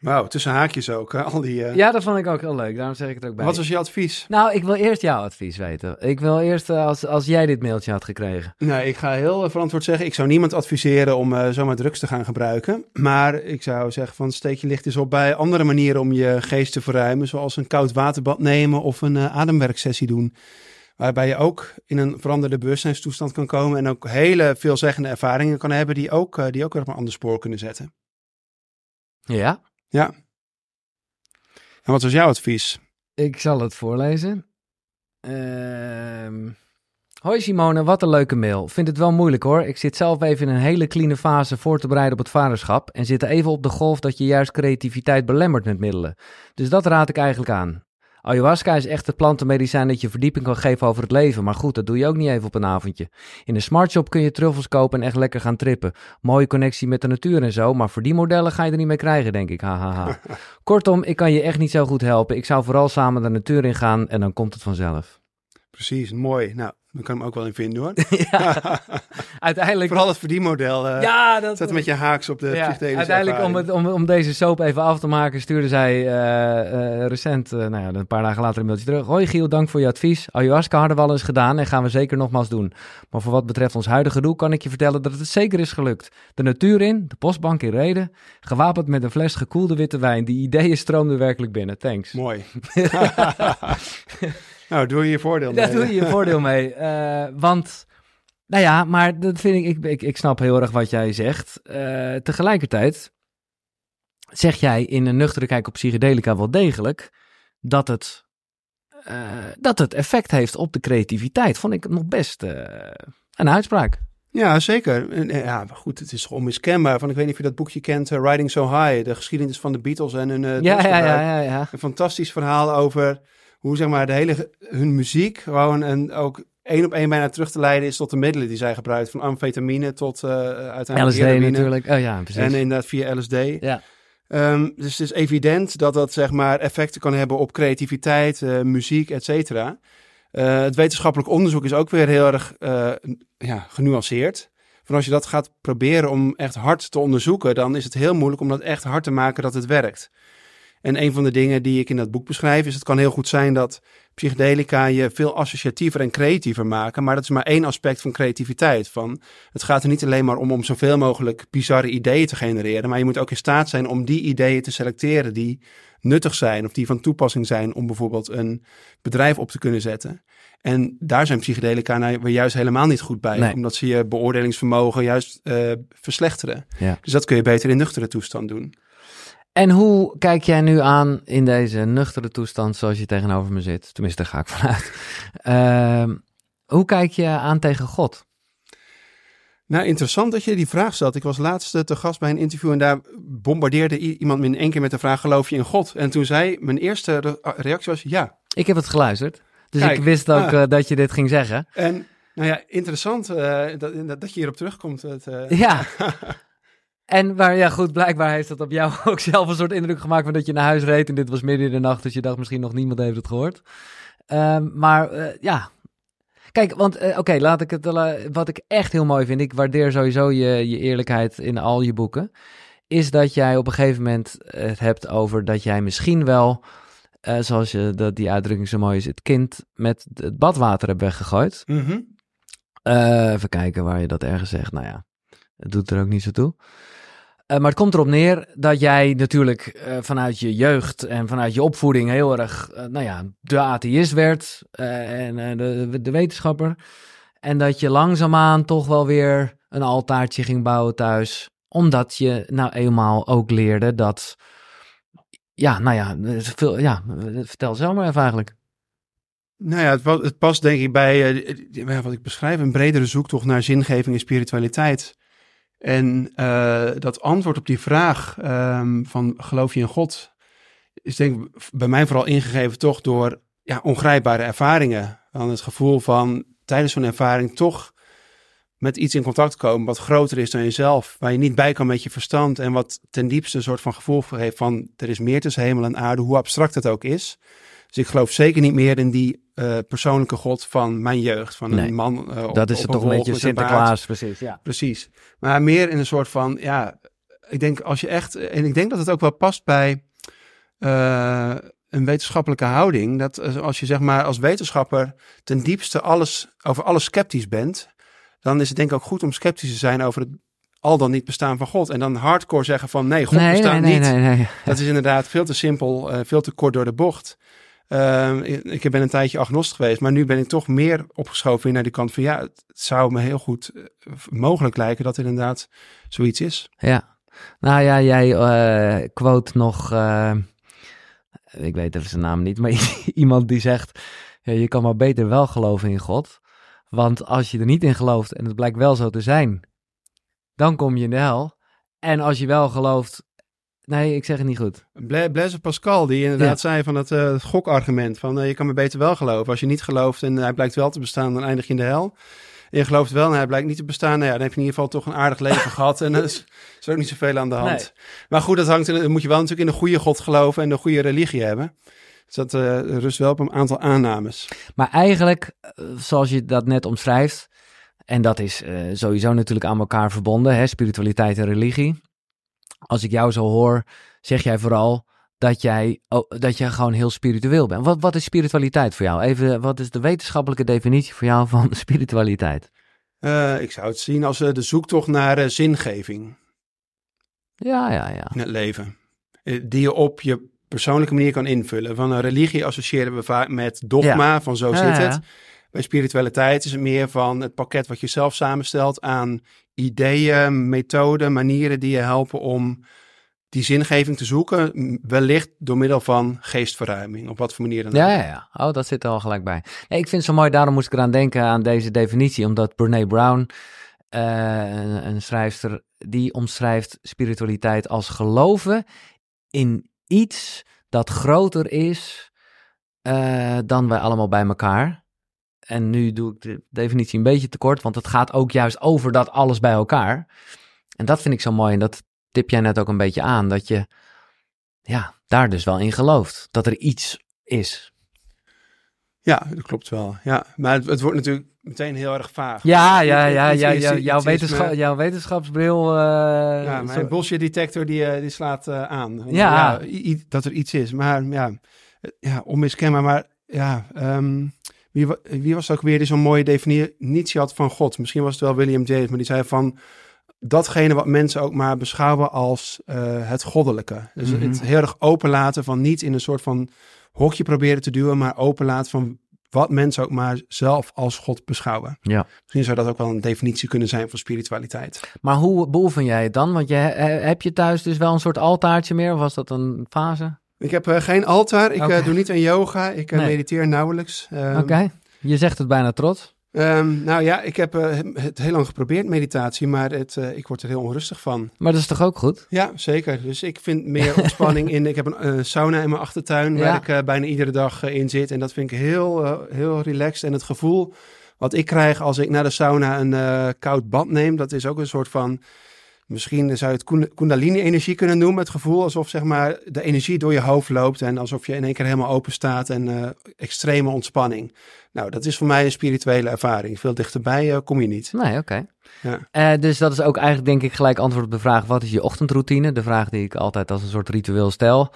Wauw, tussen haakjes ook. hè, Al die, eh, Ja, dat vond ik ook heel leuk. Daarom zeg ik het ook bij. Wat was je advies? Nou, ik wil eerst jouw advies weten. Ik wil eerst, eh, als, als jij dit mailtje had gekregen. Nou, ik ga heel verantwoord zeggen, ik zou niemand adviseren om eh, zomaar drugs te gaan gebruiken. Maar ik zou zeggen van steek je licht eens op bij andere manieren om je geest te verruimen. Zoals een koud waterbad nemen of een ademwerksessie doen. Waarbij je ook in een veranderde bewustzijnstoestand kan komen. En ook hele veelzeggende ervaringen kan hebben die ook, die ook weer op een ander spoor kunnen zetten. Ja, Ja. En wat was jouw advies? ik zal het voorlezen. Ehm Hoi Simone, wat een leuke mail. Vind het wel moeilijk hoor. Ik zit zelf even in een hele clean fase voor te bereiden op het vaderschap. En zit even op de golf dat je juist creativiteit belemmert met middelen. Dus dat raad ik eigenlijk aan. Ayahuasca is echt het plantenmedicijn dat je verdieping kan geven over het leven. Maar goed, dat doe je ook niet even op een avondje. In een smartshop kun je truffels kopen en echt lekker gaan trippen. Mooie connectie met de natuur en zo. Maar voor die modellen ga je er niet mee krijgen, denk ik. Hahaha. Kortom, ik kan je echt niet zo goed helpen. Ik zou vooral samen de natuur in gaan en dan komt het vanzelf. Precies, mooi. Nou, dan kan hem ook wel in vinden hoor. ja, uiteindelijk... Vooral het verdienmodel. eh Ja, dat... Zet met je haaks op de Ja, uiteindelijk om, het, om, om deze soap even af te maken, stuurde zij eh, eh, recent, nou ja, een paar dagen later een mailtje terug. Hoi Giel, dank voor je advies. Ayahuasca hadden we al eens gedaan en gaan we zeker nogmaals doen. Maar voor wat betreft ons huidige doel kan ik je vertellen dat het zeker is gelukt. De natuur in, de postbank in Reden, gewapend met een fles gekoelde witte wijn. Die ideeën stroomden werkelijk binnen. Thanks. Mooi. nou, doe je je voordeel Daar mee. doe je je voordeel mee. Want, nou ja, maar dat vind ik, ik, ik, ik snap heel erg wat jij zegt. Eh, tegelijkertijd zeg jij in een nuchtere kijk op psychedelica wel degelijk dat het, eh, dat het effect heeft op de creativiteit. Vond ik nog best eh, een uitspraak. Ja, zeker. Ja, goed, het is onmiskenbaar. Van, ik weet niet of je dat boekje kent, Riding So High. De geschiedenis van de Beatles en hun Ja, ja, ja, ja. Een fantastisch verhaal over hoe zeg maar, de hele, hun muziek gewoon en ook één op één bijna terug te leiden is tot de middelen die zij gebruikt. Van amfetamine tot eh uiteindelijk LSD heroïne. natuurlijk. Oh ja, precies. En inderdaad via LSD. Ja. Ehm, dus het is evident dat dat zeg maar effecten kan hebben op creativiteit, eh, muziek, et cetera. Eh, het wetenschappelijk onderzoek is ook weer heel erg ja, genuanceerd. Van als je dat gaat proberen om echt hard te onderzoeken, dan is het heel moeilijk om dat echt hard te maken dat het werkt. En een van de dingen die ik in dat boek beschrijf is: het kan heel goed zijn dat psychedelica je veel associatiever en creatiever maken. Maar dat is maar één aspect van creativiteit. Van, het gaat er niet alleen maar om om zoveel mogelijk bizarre ideeën te genereren. Maar je moet ook in staat zijn om die ideeën te selecteren die nuttig zijn. Of die van toepassing zijn om bijvoorbeeld een bedrijf op te kunnen zetten. En daar zijn psychedelica nou weer juist helemaal niet goed bij. Nee. Omdat ze je beoordelingsvermogen juist eh, verslechteren. Ja. Dus dat kun je beter in nuchtere toestand doen. En hoe kijk jij nu aan in deze nuchtere toestand zoals je tegenover me zit? Tenminste, daar ga ik vanuit. Ehm, hoe kijk je aan tegen God? Nou, interessant dat je die vraag stelt. Ik was laatst eh, te gast bij een interview en daar bombardeerde iemand me in één keer met de vraag: geloof je in God? En toen zei mijn eerste re- ah, reactie was ja. Ik heb het geluisterd. Dus Kijk, ik wist ook ah. eh, dat je dit ging zeggen. En nou ja, interessant eh, dat, dat, dat je hierop terugkomt. Het, Ja. En maar ja, goed, blijkbaar heeft dat op jou ook zelf een soort indruk gemaakt van dat je naar huis reed. En dit was midden in de nacht, dus je dacht misschien nog niemand heeft het gehoord. Ehm, maar eh, ja. Kijk, want eh, oké, laat ik het. eh, wat ik echt heel mooi vind, ik waardeer sowieso je, je eerlijkheid in al je boeken. Is dat jij op een gegeven moment het hebt over dat jij misschien wel, zoals je dat die uitdrukking zo mooi is, het kind met het badwater hebt weggegooid. mhm. Even kijken waar je dat ergens zegt. Nou ja, het doet er ook niet zo toe. Maar het komt erop neer dat jij natuurlijk eh, vanuit je jeugd en vanuit je opvoeding heel erg, eh, nou ja, de atheïst werd eh, en eh, de, de wetenschapper. En dat je langzaamaan toch wel weer een altaartje ging bouwen thuis. Omdat je nou eenmaal ook leerde dat, ja, nou ja, veel, ja vertel zelf maar even eigenlijk. Nou ja, het, past denk ik bij eh, wat ik beschrijf, een bredere zoektocht naar zingeving en spiritualiteit. En eh, dat antwoord op die vraag ehm, van geloof je in God, is denk ik bij mij vooral ingegeven toch door ja, ongrijpbare ervaringen. Dan het gevoel van tijdens zo'n ervaring toch met iets in contact komen wat groter is dan jezelf, waar je niet bij kan met je verstand en wat ten diepste een soort van gevoel geeft van er is meer tussen hemel en aarde, hoe abstract het ook is. Dus ik geloof zeker niet meer in die eh, persoonlijke God van mijn jeugd, van Nee, een man. eh, op- dat is het toch een beetje. Sinterklaas, precies, ja. Precies. Maar meer in een soort van, ja, ik denk als je echt, en ik denk dat het ook wel past bij eh, een wetenschappelijke houding. Dat als je zeg maar als wetenschapper ten diepste alles, over alles sceptisch bent, dan is het denk ik ook goed om sceptisch te zijn over het al dan niet bestaan van God. En dan hardcore zeggen van nee, God nee, bestaat nee, niet. nee, nee, nee. Dat is inderdaad veel te simpel, veel te kort door de bocht. Ehm, ik ben een tijdje agnost geweest, maar nu ben ik toch meer opgeschoven naar die kant van ja, het zou me heel goed eh, mogelijk lijken dat er inderdaad zoiets is. Ja. Nou ja, jij eh quote nog, eh, ik weet even zijn naam niet, maar iemand die zegt, ja, je kan maar beter wel geloven in God. Want als je er niet in gelooft en het blijkt wel zo te zijn, dan kom je in de hel. En als je wel gelooft, nee, ik zeg het niet goed. Bla- Blaise Pascal, die inderdaad Ja. zei van het, eh, het gokargument van eh, je kan me beter wel geloven. Als je niet gelooft en hij blijkt wel te bestaan, dan eindig je in de hel. En je gelooft wel en hij blijkt niet te bestaan, nou ja, dan heb je in ieder geval toch een aardig leven gehad. En er is, is ook niet zoveel aan de hand. Nee. Maar goed, dat hangt, in- dan moet je wel natuurlijk in de goede God geloven en de goede religie hebben. Dus dat eh, rust wel op een aantal aannames. Maar eigenlijk, eh, zoals je dat net omschrijft, en dat is eh, sowieso natuurlijk aan elkaar verbonden, hè, spiritualiteit en religie. Als ik jou zo hoor, zeg jij vooral dat jij, oh, dat jij gewoon heel spiritueel bent. Wat, wat is spiritualiteit voor jou? Even, wat is de wetenschappelijke definitie voor jou van spiritualiteit? Eh, ik zou het zien als eh, de zoektocht naar eh, zingeving Ja, ja, ja. in het leven. Die je op je persoonlijke manier kan invullen. Van een religie associëren we vaak met dogma, van zo zit ja, het. Bij spiritualiteit is het meer van het pakket wat je zelf samenstelt aan ideeën, methoden, manieren die je helpen om die zingeving te zoeken. Wellicht door middel van geestverruiming, op wat voor manier dan ook. Ja, ja, ja. Oh, dat zit er al gelijk bij. Nee, ik vind het zo mooi, daarom moest ik eraan denken aan deze definitie. Omdat Brene Brown, eh, een, een schrijfster, die omschrijft spiritualiteit als geloven in iets dat groter is eh, dan wij allemaal bij elkaar. En nu doe ik de definitie een beetje te kort, want het gaat ook juist over dat alles bij elkaar. En dat vind ik zo mooi en dat tip jij net ook een beetje aan, dat je ja, daar dus wel in gelooft. Dat er iets is. Ja, dat klopt wel. Ja, maar het, het wordt natuurlijk meteen heel erg vaag. Ja, ja, ja, ja, ja, jouw, wetenschap, jouw wetenschapsbril. eh, Ja, mijn zo- bullshit detector die, eh, die slaat eh, aan. Ja. dat er iets is. Maar ja, ja onmiskenbaar. Maar ja, ehm, wie, wie was ook weer die zo'n mooie definitie had van God? Misschien was het wel William James, maar die zei van datgene wat mensen ook maar beschouwen als eh, het goddelijke. Dus Mhm. het heel erg openlaten van niet in een soort van hokje proberen te duwen, maar openlaten van wat mensen ook maar zelf als God beschouwen. Ja. Misschien zou dat ook wel een definitie kunnen zijn van spiritualiteit. Maar hoe beoefen jij het dan? Want je, heb je thuis dus wel een soort altaartje meer? Of was dat een fase? Ik heb eh, geen altaar, ik eh, doe niet aan yoga, ik eh, Nee. mediteer nauwelijks. Ehm, Oké. Je zegt het bijna trots. ehm, nou ja, ik heb het heel lang geprobeerd, meditatie, maar het, ik word er heel onrustig van. Maar dat is toch ook goed? Ja, zeker. Dus ik vind meer ontspanning in. Ik heb een sauna in mijn achtertuin Ja. waar ik bijna iedere dag in zit. En dat vind ik heel, heel relaxed. En het gevoel wat ik krijg als ik naar de sauna een koud bad neem, dat is ook een soort van. Misschien zou je het Kund- Kundalini-energie kunnen noemen. Het gevoel alsof zeg maar, de energie door je hoofd loopt. En alsof je in één keer helemaal open staat. En eh, extreme ontspanning. Nou, dat is voor mij een spirituele ervaring. Veel dichterbij eh, kom je niet. Nee, oké. Ja. Eh, dus dat is ook eigenlijk denk ik gelijk antwoord op de vraag... wat is je ochtendroutine? De vraag die ik altijd als een soort ritueel stel.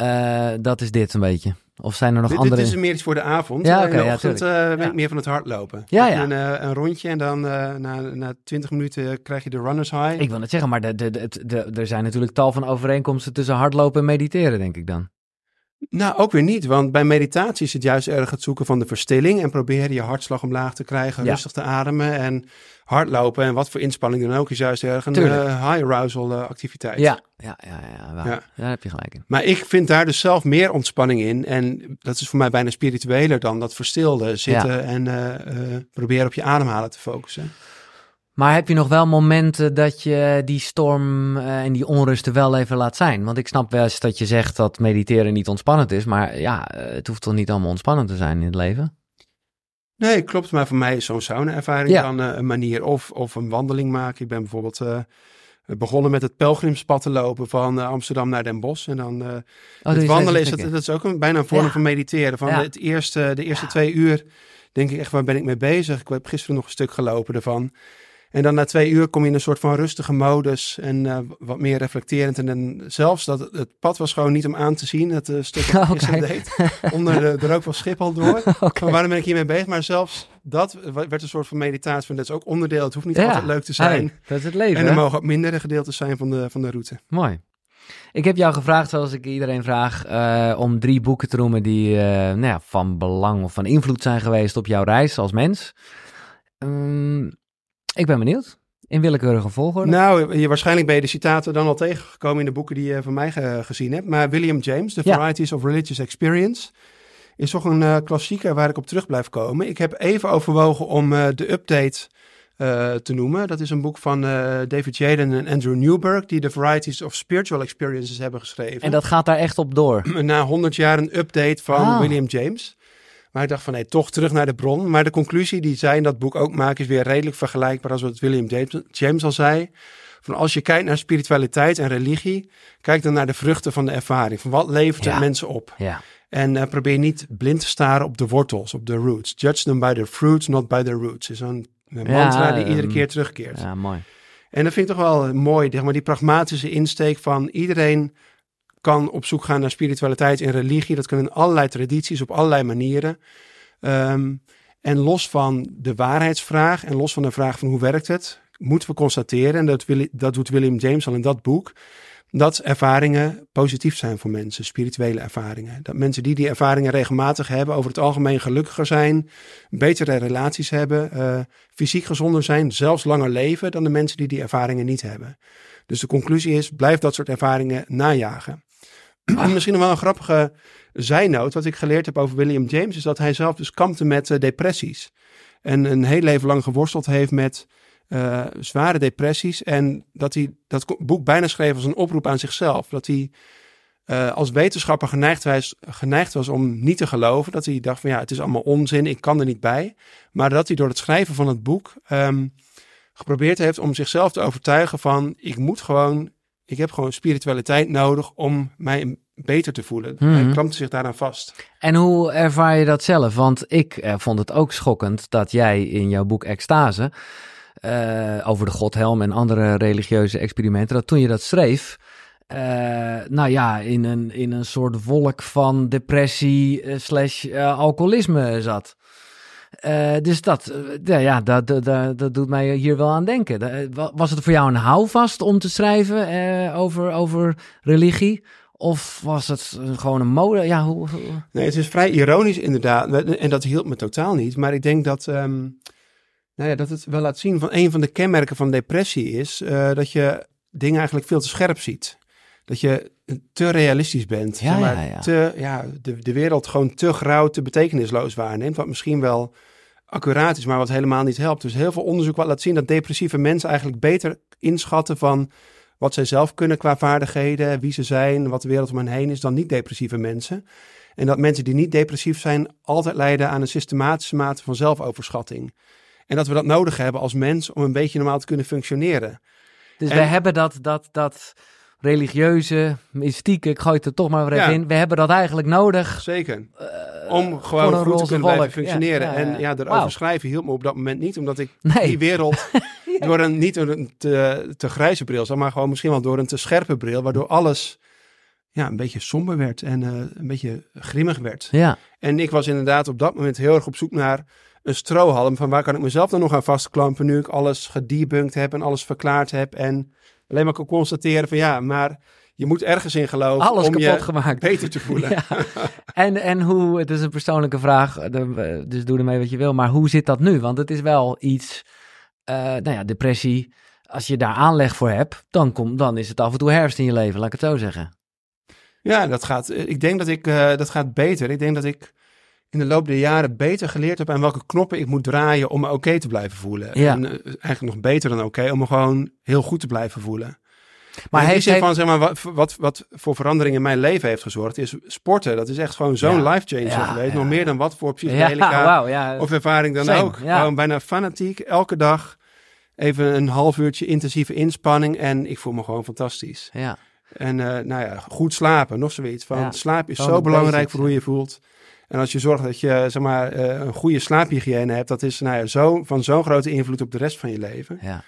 Eh, dat is dit een beetje. Of zijn er nog Dit, andere... dit is meer iets voor de avond. Ja, Eh, oké, in de ja, ochtend tuurlijk. eh, ben Ja. ik meer van het hardlopen. Ja, ja. Een, een rondje en dan na, na 20 minuten krijg je de runners high. Ik wil net zeggen, maar de, de, de, het- de, er zijn natuurlijk tal van overeenkomsten tussen hardlopen en mediteren, denk ik dan. Nou, ook weer niet, want bij meditatie is het juist erg het zoeken van de verstilling en proberen je hartslag omlaag te krijgen, Ja. rustig te ademen en hardlopen en wat voor inspanning dan ook is juist erg een eh, high arousal eh, activiteit. Ja, ja, ja, ja. Ja. daar heb je gelijk in. Maar ik vind daar dus zelf meer ontspanning in en dat is voor mij bijna spiritueler dan dat verstilde zitten en eh, proberen op je ademhalen te focussen. Maar heb je nog wel momenten dat je die storm eh, en die onrust er wel even laat zijn? Want ik snap wel eens dat je zegt dat mediteren niet ontspannend is, maar ja, eh, het hoeft toch niet allemaal ontspannend te zijn in het leven? Nee, klopt. Maar voor mij is zo'n sauna-ervaring Ja. dan eh, een manier. Of, of een wandeling maken. Ik ben bijvoorbeeld begonnen met het pelgrimspad te lopen van Amsterdam naar Den Bosch. En dan eh, Oh, het wandelen is, een dat, is ook een, bijna een vorm Ja. van mediteren. Van Ja. het eerste, de eerste twee uur denk ik echt, waar ben ik mee bezig? Ik heb gisteren nog een stuk gelopen ervan. En dan na twee uur kom je in een soort van rustige modus en eh, wat meer reflecterend. En dan zelfs dat het pad was gewoon niet om aan te zien, het eh, stuk Oké. gisteren deed. Onder de, de rook van Schiphol door. Waarom ben ik hiermee bezig? Maar zelfs dat werd een soort van meditatie. Van, dat is ook onderdeel. Het hoeft niet Ja. altijd leuk te zijn. Hey, dat is het leven. en er hè? mogen ook mindere gedeeltes zijn van de, van de route. Mooi. Ik heb jou gevraagd, zoals ik iedereen vraag, eh, om drie boeken te noemen die nou ja, van belang of van invloed zijn geweest op jouw reis als mens. Ehm, ik ben benieuwd. In willekeurige volgorde. Nou, je, waarschijnlijk ben je de citaten dan al tegengekomen in de boeken die je van mij ge- gezien hebt. Maar William James, The Ja. Varieties of Religious Experience, is toch een eh, klassieker waar ik op terug blijf komen. Ik heb even overwogen om eh, de update eh, te noemen. Dat is een boek van David Jaden en Andrew Newberg, die The Varieties of Spiritual Experiences hebben geschreven. En dat gaat daar echt op door. na 100 jaar een update van Ah. William James. Maar ik dacht van nee, toch terug naar de bron. Maar de conclusie die zij in dat boek ook maken is weer redelijk vergelijkbaar als wat William James, James al zei. Van als je kijkt naar spiritualiteit en religie, kijk dan naar de vruchten van de ervaring. Van wat levert het Ja. mensen op? Ja. En eh, probeer niet blind te staren op de wortels, op de roots. Judge them by the fruits, not by the roots. Is een, Ja, mantra die iedere ehm, keer terugkeert. ja, mooi. En dat vind ik toch wel mooi, zeg maar, die pragmatische insteek van iedereen kan op zoek gaan naar spiritualiteit en religie. Dat kan in allerlei tradities, op allerlei manieren. Ehm, en los van de waarheidsvraag en los van de vraag van hoe werkt het, moeten we constateren, en dat, wil, dat doet William James al in dat boek, dat ervaringen positief zijn voor mensen, spirituele ervaringen. Dat mensen die die ervaringen regelmatig hebben, over het algemeen gelukkiger zijn, betere relaties hebben, eh, fysiek gezonder zijn, zelfs langer leven dan de mensen die die ervaringen niet hebben. Dus de conclusie is, blijf dat soort ervaringen najagen. En misschien wel een grappige zijnoot, wat ik geleerd heb over William James, is dat hij zelf dus kampte met eh, depressies. En een heel leven lang geworsteld heeft met eh, zware depressies. En dat hij dat boek bijna schreef als een oproep aan zichzelf. Dat hij eh, als wetenschapper geneigd was, geneigd was om niet te geloven. Dat hij dacht van ja, het is allemaal onzin, ik kan er niet bij. Maar dat hij door het schrijven van het boek ehm, geprobeerd heeft om zichzelf te overtuigen van ik moet gewoon, ik heb gewoon spiritualiteit nodig om mij beter te voelen. Mhm. Hij klampte zich daaraan vast. En hoe ervaar je dat zelf? Want ik eh, vond het ook schokkend dat jij in jouw boek Extase eh, over de godhelm en andere religieuze experimenten, dat toen je dat schreef, eh, nou ja, in een, in een soort wolk van depressie slash eh, alcoholisme zat. Eh, dus dat, eh, ja, ja dat, dat, dat, dat doet mij hier wel aan denken. Wa- Was het voor jou een houvast om te schrijven eh, over, over religie? Of was het eh, gewoon een mode? Ja, hoe, hoe- Nee, het is vrij ironisch inderdaad. En dat hielp me totaal niet. Maar ik denk dat, ehm, nou ja, dat het wel laat zien van een van de kenmerken van depressie is eh, dat je dingen eigenlijk veel te scherp ziet. Dat je te realistisch bent. Ja, zeg maar, ja, ja. Te, ja, de, de wereld gewoon te grauw, te betekenisloos waarneemt. Wat misschien wel accuraat is, maar wat helemaal niet helpt. Dus heel veel onderzoek wat laat zien dat depressieve mensen eigenlijk beter inschatten van wat zij zelf kunnen qua vaardigheden, wie ze zijn, wat de wereld om hen heen is, dan niet-depressieve mensen. En dat mensen die niet depressief zijn altijd lijden aan een systematische mate van zelfoverschatting. En dat we dat nodig hebben als mens om een beetje normaal te kunnen functioneren. Dus En- wij hebben dat, dat, dat religieuze, mystieke, ik gooi het er toch maar weer even Ja. in. We hebben dat eigenlijk nodig. Zeker. eh, Om gewoon goed te kunnen blijven functioneren. Ja. En ja, erover Wauw. schrijven hielp me op dat moment niet, omdat ik Nee. die wereld door een, niet door een te, te grijze bril zag, maar gewoon misschien wel door een te scherpe bril, waardoor alles ja, een beetje somber werd en eh, een beetje grimmig werd. Ja, En ik was inderdaad op dat moment heel erg op zoek naar een strohalm van waar kan ik mezelf dan nog aan vastklampen nu ik alles gedebunked heb en alles verklaard heb en alleen maar kan constateren van ja, maar je moet ergens in geloven alles om kapot je gemaakt. beter te voelen. Ja. En, en hoe, het is een persoonlijke vraag, eh, de- dus doe ermee wat je wil. Maar hoe zit dat nu? Want het is wel iets, eh, nou ja, depressie. Als je daar aanleg voor hebt, dan, kom, dan is het af en toe herfst in je leven, laat ik het zo zeggen. Ja, dat gaat. Ik denk dat ik eh, dat gaat beter. Ik denk dat ik in de loop der jaren beter geleerd heb aan welke knoppen ik moet draaien om me oké te blijven voelen. Ja. En eh, eigenlijk nog beter dan oké, om me gewoon heel goed te blijven voelen. Maar die heeft, van zeg maar wat, wat, wat voor verandering in mijn leven heeft gezorgd, is sporten. Dat is echt gewoon zo'n Ja. life changer Ja, geweest. Nog meer dan wat voor ja, psychedelica ja. of ervaring dan Same, ook. ja. Gewoon bijna fanatiek. Elke dag even een half uurtje intensieve inspanning en ik voel me gewoon fantastisch. ja. En eh, nou ja, goed slapen, nog zoiets. Van, slaap is zo belangrijk basics, voor hoe je voelt. En als je zorgt dat je zeg maar, eh, een goede slaaphygiëne hebt, dat is nou ja, zo, van zo'n grote invloed op de rest van je leven. ja.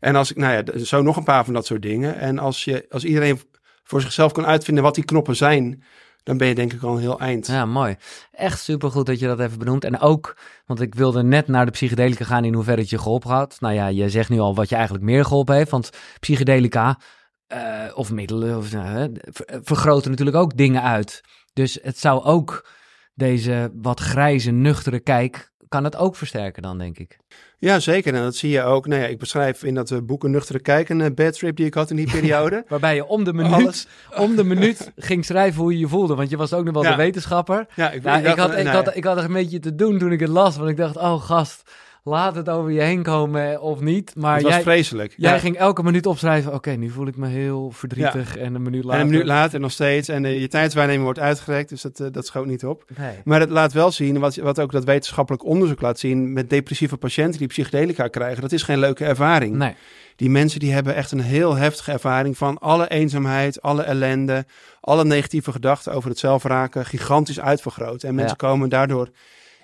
En als ik, nou ja, zo nog een paar van dat soort dingen. En als, je, als iedereen voor zichzelf kan uitvinden wat die knoppen zijn, dan ben je denk ik al een heel eind. Ja, mooi. Echt supergoed dat je dat even benoemt. En ook, want ik wilde net naar de psychedelica gaan in hoeverre het je geholpen had. Nou ja, je zegt nu al wat je eigenlijk meer geholpen heeft. Want psychedelica eh, of middelen of, ver- vergroten natuurlijk ook dingen uit. Dus het zou ook deze wat grijze, nuchtere kijk, kan het ook versterken dan, denk ik. Ja, zeker. En dat zie je ook. Nou ja, ik beschrijf in dat boek een nuchtere kijk een eh, bad trip die ik had in die periode. Waarbij je om de minuut, Alles. om de minuut ging schrijven hoe je je voelde. Want je was ook nog wel Ja. de wetenschapper. Ja, ik, Nou, ik, dacht, had, eh, ik, nou had, ik had er een beetje te doen toen ik het las. Want ik dacht, oh gast, laat het over je heen komen of niet. Maar het was jij, vreselijk. jij Ja. ging elke minuut opschrijven. Oké, nu voel ik me heel verdrietig. En een minuut later... En een minuut later nog steeds. En eh, je tijdswaarneming wordt uitgerekt, dus dat, eh, dat schoot niet op. Nee. Maar het laat wel zien, wat, wat ook dat wetenschappelijk onderzoek laat zien, met depressieve patiënten die psychedelica krijgen, dat is geen leuke ervaring. nee. Die mensen die hebben echt een heel heftige ervaring van alle eenzaamheid, alle ellende, alle negatieve gedachten over het zelfraken, gigantisch uitvergroot. En mensen Ja. komen daardoor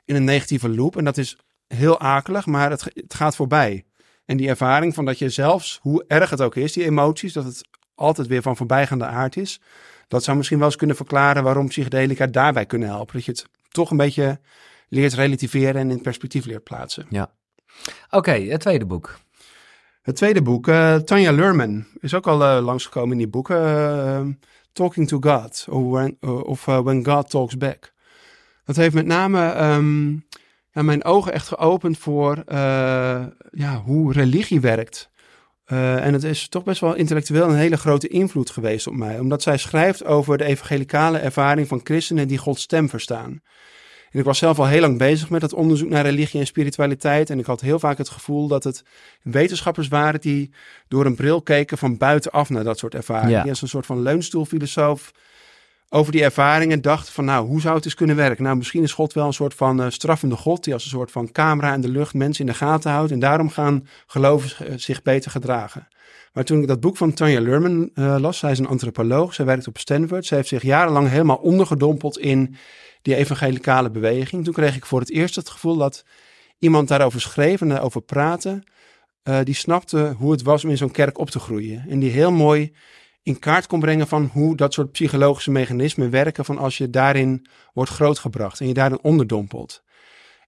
in een negatieve loop. En dat is heel akelig, maar het, het gaat voorbij. En die ervaring van dat je zelfs, hoe erg het ook is, die emoties, dat het altijd weer van voorbijgaande aard is. Dat zou misschien wel eens kunnen verklaren waarom psychedelica daarbij kunnen helpen. Dat je het toch een beetje leert relativeren en in perspectief leert plaatsen. Oké, het tweede boek. Het tweede boek, eh, Tanja Lurman, is ook al eh, langsgekomen in die boeken. eh, Talking to God, of When, of When God Talks Back. Dat heeft met name ehm, mijn ogen echt geopend voor eh, ja, hoe religie werkt. Eh, en het is toch best wel intellectueel een hele grote invloed geweest op mij. Omdat zij schrijft over de evangelicale ervaring van christenen die Gods stem verstaan. En ik was zelf al heel lang bezig met het onderzoek naar religie en spiritualiteit. En ik had heel vaak het gevoel dat het wetenschappers waren die door een bril keken van buitenaf naar dat soort ervaringen. Ja. Als een soort van leunstoelfilosoof over die ervaringen dacht van nou, hoe zou het eens kunnen werken? Nou, misschien is God wel een soort van eh, straffende God die als een soort van camera in de lucht mensen in de gaten houdt. En daarom gaan gelovigen zich beter gedragen. Maar toen ik dat boek van Tanja Lurman eh, las, zij is een antropoloog, zij werkt op Stanford. Zij heeft zich jarenlang helemaal ondergedompeld in die evangelicale beweging. Toen kreeg ik voor het eerst het gevoel dat iemand daarover schreef en daarover praatte. eh, die snapte hoe het was om in zo'n kerk op te groeien. En die heel mooi in kaart kon brengen van hoe dat soort psychologische mechanismen werken. Van als je daarin wordt grootgebracht en je daarin onderdompelt.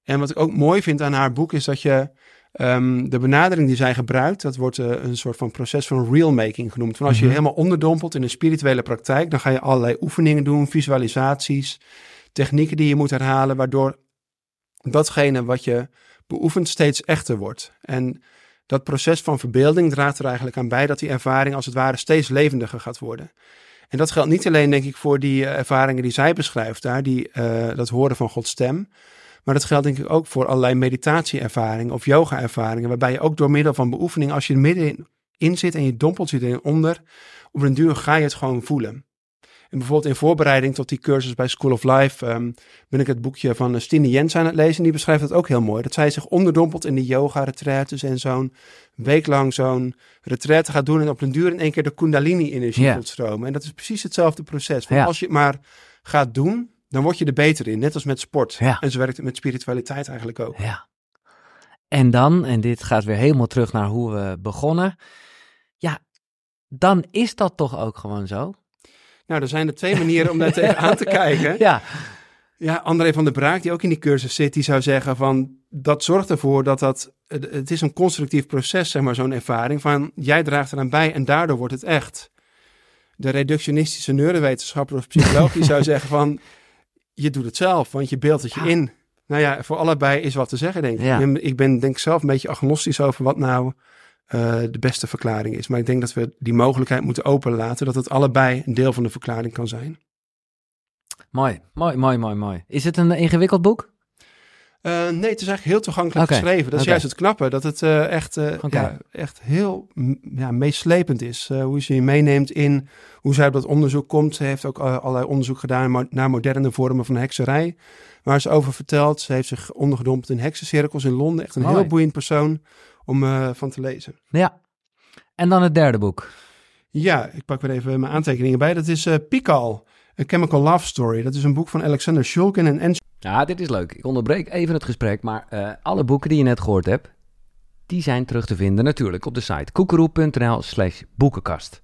En wat ik ook mooi vind aan haar boek is dat je ehm, de benadering die zij gebruikt, dat wordt eh, een soort van proces van real making genoemd. Van als je Mhm. helemaal onderdompelt in een spirituele praktijk, dan ga je allerlei oefeningen doen, visualisaties, technieken die je moet herhalen, waardoor datgene wat je beoefent steeds echter wordt. En dat proces van verbeelding draagt er eigenlijk aan bij dat die ervaring als het ware steeds levendiger gaat worden. En dat geldt niet alleen, denk ik, voor die eh, ervaringen die zij beschrijft daar, die, eh, dat horen van Gods stem. Maar dat geldt denk ik ook voor allerlei meditatieervaringen of yoga-ervaringen, waarbij je ook door middel van beoefening, als je er middenin in zit en je dompelt je erin onder, op een duur ga je het gewoon voelen. En bijvoorbeeld in voorbereiding tot die cursus bij School of Life ehm, ben ik het boekje van eh, Stine Jens aan het lezen. En die beschrijft dat ook heel mooi. Dat zij zich onderdompelt in de yoga-retraites en zo'n week lang zo'n retraite gaat doen. En op een duur in één keer de kundalini-energie voelt stromen. En dat is precies hetzelfde proces. Want Ja. als je het maar gaat doen, dan word je er beter in. Net als met sport. Ja. En zo werkt het met spiritualiteit eigenlijk ook. Ja. En dan, en dit gaat weer helemaal terug naar hoe we begonnen. Ja, dan is dat toch ook gewoon zo? Nou, er zijn er twee manieren om daar tegenaan te kijken. Ja, Ja, André van der Braak, die ook in die cursus zit, die zou zeggen van dat zorgt ervoor dat dat, het is een constructief proces, zeg maar, zo'n ervaring van jij draagt eraan bij en daardoor wordt het echt. De reductionistische neurowetenschapper of psycholoog die zou zeggen van je doet het zelf, want je beeldt het je Ja. in. Nou ja, voor allebei is wat te zeggen, denk ik. Ja. Ik ben denk ik zelf een beetje agnostisch over wat nou eh, de beste verklaring is. Maar ik denk dat we die mogelijkheid moeten openlaten dat het allebei een deel van de verklaring kan zijn. mooi, mooi, mooi, mooi, mooi. Is het een ingewikkeld boek? Eh, nee, het is eigenlijk heel toegankelijk geschreven. Dat is juist het knappe. Dat het eh, echt, eh, ja, echt heel ja, meeslepend is. Hoe ze je meeneemt in hoe zij op dat onderzoek komt. Ze heeft ook allerlei onderzoek gedaan naar moderne vormen van hekserij. Waar ze over vertelt. Ze heeft zich ondergedompeld in heksencirkels in Londen. Echt een Mooi. heel boeiend persoon om eh, van te lezen. Ja. En dan het derde boek. Ja, ik pak weer even mijn aantekeningen bij. Dat is eh Pikal, A Chemical Love Story. Dat is een boek van Alexander Shulgin en Anne Ja, dit is leuk. Ik onderbreek even het gesprek, maar eh, alle boeken die je net gehoord hebt, die zijn terug te vinden natuurlijk op de site koekeroe.nl slash boekenkast.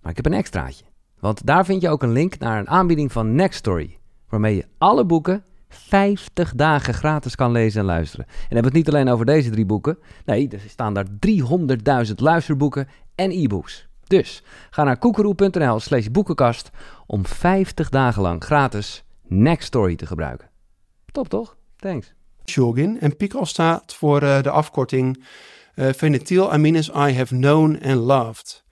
Maar ik heb een extraatje, want daar vind je ook een link naar een aanbieding van Nextory, waarmee je alle boeken 50 dagen gratis kan lezen en luisteren. En dan hebben we het niet alleen over deze drie boeken, nee, er staan daar 300.000 luisterboeken en e-books. Dus ga naar koekeroe.nl slash boekenkast om 50 dagen lang gratis Nextory te gebruiken. Top toch? Thanks. Shulgin. En PICAL staat voor eh, de afkorting eh Phenethylamines I have known and loved.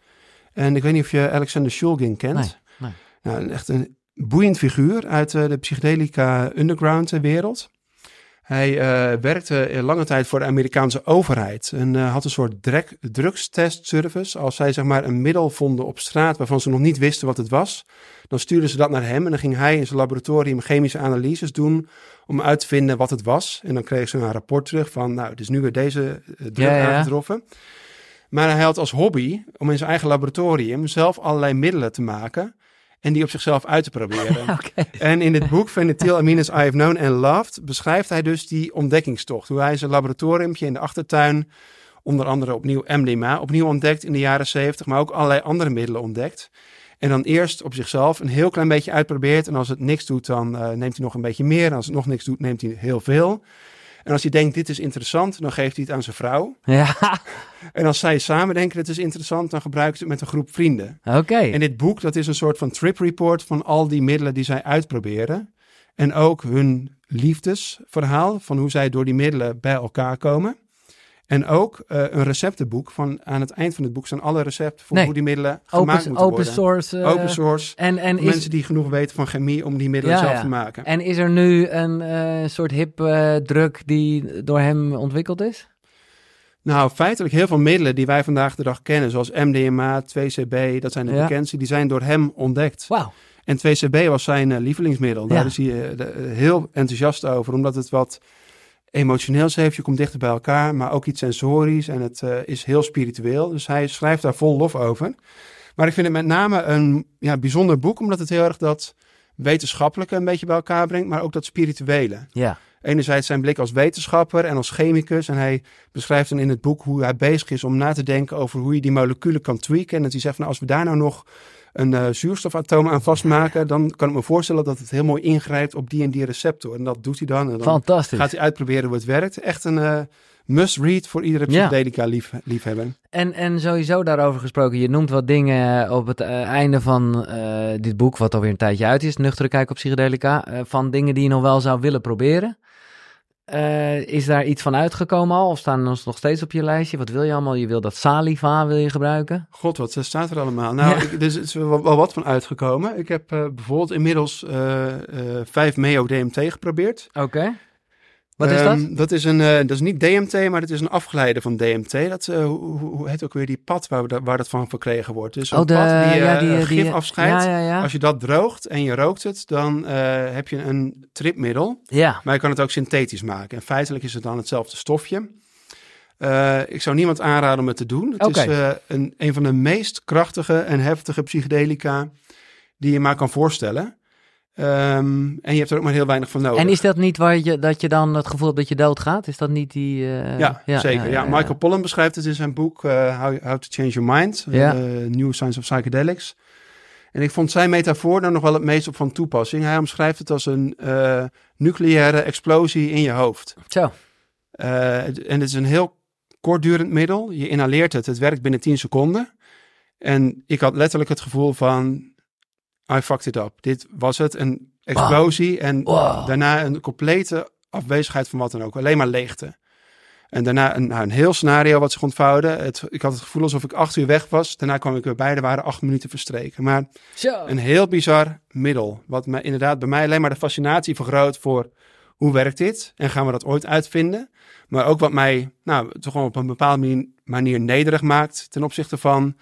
En ik weet niet of je Alexander Shulgin kent. Nee, nee. Nou, echt een boeiend figuur uit eh, de psychedelica underground wereld. Hij eh, werkte lange tijd voor de Amerikaanse overheid en eh, had een soort drek, drugstestservice. Als zij zeg maar een middel vonden op straat waarvan ze nog niet wisten wat het was, dan stuurden ze dat naar hem en dan ging hij in zijn laboratorium chemische analyses doen om uit te vinden wat het was. En dan kregen ze een rapport terug van, nou, het is nu weer deze drug Ja, ja. aangetroffen. Maar hij had als hobby om in zijn eigen laboratorium zelf allerlei middelen te maken en die op zichzelf uit te proberen. En in dit boek Phenethylamines I Have Known and Loved beschrijft hij dus die ontdekkingstocht. Hoe hij zijn laboratoriumpje in de achtertuin, onder andere opnieuw MDMA, opnieuw ontdekt in de jaren 70, maar ook allerlei andere middelen ontdekt. En dan eerst op zichzelf een heel klein beetje uitprobeert. En als het niks doet, dan eh, neemt hij nog een beetje meer. En als het nog niks doet, neemt hij heel veel. En als hij denkt, dit is interessant, dan geeft hij het aan zijn vrouw. Ja, En als zij samen denken, dit is interessant, dan gebruikt hij het met een groep vrienden. oké. En dit boek, dat is een soort van trip report van al die middelen die zij uitproberen. En ook hun liefdesverhaal van hoe zij door die middelen bij elkaar komen. En ook eh, een receptenboek van aan het eind van het boek staan alle recepten voor Nee. hoe die middelen gemaakt Open, moeten open worden. source. eh, open source. En, en, is, mensen die genoeg weten van chemie om die middelen Ja, zelf te maken. en is er nu een eh, soort hip druk die door hem ontwikkeld is? Nou, feitelijk heel veel middelen die wij vandaag de dag kennen, zoals MDMA, 2CB, dat zijn de bekendste, die zijn door hem ontdekt. Wauw. En 2CB was zijn lievelingsmiddel. Daar is hij heel enthousiast over, omdat het wat emotioneels heeft. Je komt dichter bij elkaar, maar ook iets sensorisch en het eh, is heel spiritueel. Dus hij schrijft daar vol lof over. Maar ik vind het met name een ja, bijzonder boek, omdat het heel erg dat wetenschappelijke een beetje bij elkaar brengt, maar ook dat spirituele. Ja. Enerzijds zijn blik als wetenschapper en als chemicus. En hij beschrijft dan in het boek hoe hij bezig is om na te denken over hoe je die moleculen kan tweaken. En dat hij zegt nou, als we daar nou nog een eh, zuurstofatoom aan vastmaken, dan kan ik me voorstellen dat het heel mooi ingrijpt op die en die receptor. En dat doet hij dan. En dan Fantastisch. gaat hij uitproberen hoe het werkt. Echt een eh, must-read voor iedere psychedelica lief, liefhebber. En, en sowieso daarover gesproken, je noemt wat dingen op het eh, einde van eh, dit boek, wat alweer een tijdje uit is, Nuchtere Kijk op Psychedelica, eh, van dingen die je nog wel zou willen proberen. Eh, is daar iets van uitgekomen al? Of staan ze nog steeds op je lijstje? Wat wil je allemaal? Je wil dat saliva wil je gebruiken? God, wat eh, staat er allemaal? Nou, Ja. ik, er is wel, wel wat van uitgekomen. Ik heb eh, bijvoorbeeld inmiddels eh 5 MEO DMT geprobeerd. Oké. Wat is dat? Ehm, dat is een, eh, dat is niet DMT, maar dat is een afgeleide van DMT. Dat, eh, hoe, hoe heet ook weer die pad waar, we waar dat van verkregen wordt? Dus een oh, de, pad die, ja, eh, die, eh, die, gif afscheidt. Ja, ja, ja. Als je dat droogt en je rookt het, dan heb je een tripmiddel. Ja, Maar je kan het ook synthetisch maken. En feitelijk is het dan hetzelfde stofje. Ik zou niemand aanraden om het te doen. Het is een, een van de meest krachtige en heftige psychedelica die je maar kan voorstellen. Ehm, en je hebt er ook maar heel weinig van nodig. en is dat niet waar je, dat je dan het gevoel hebt dat je doodgaat? Is dat niet die... eh, ja, zeker. Ja, Michael Pollan beschrijft het in zijn boek eh, How, How to Change Your Mind, Ja. New Science of Psychedelics. En ik vond zijn metafoor dan nog wel het meest op van toepassing. Hij omschrijft het als een uh, nucleaire explosie in je hoofd. Zo. Uh, en het is een heel kortdurend middel. Je inhaleert het, het werkt binnen 10 seconden. En ik had letterlijk het gevoel van, I fucked it up. Dit was het, een explosie en Wow. daarna een complete afwezigheid van wat dan ook. Alleen maar leegte. En daarna een, nou, een heel scenario wat zich ontvouwde. Het, ik had het gevoel alsof ik acht uur weg was. Daarna kwam ik weer bij. Er waren acht minuten verstreken. Maar Zo. een heel bizar middel. Wat mij, inderdaad bij mij alleen maar de fascinatie vergroot voor hoe werkt dit? En gaan we dat ooit uitvinden? Maar ook wat mij nou, toch wel op een bepaalde manier nederig maakt ten opzichte van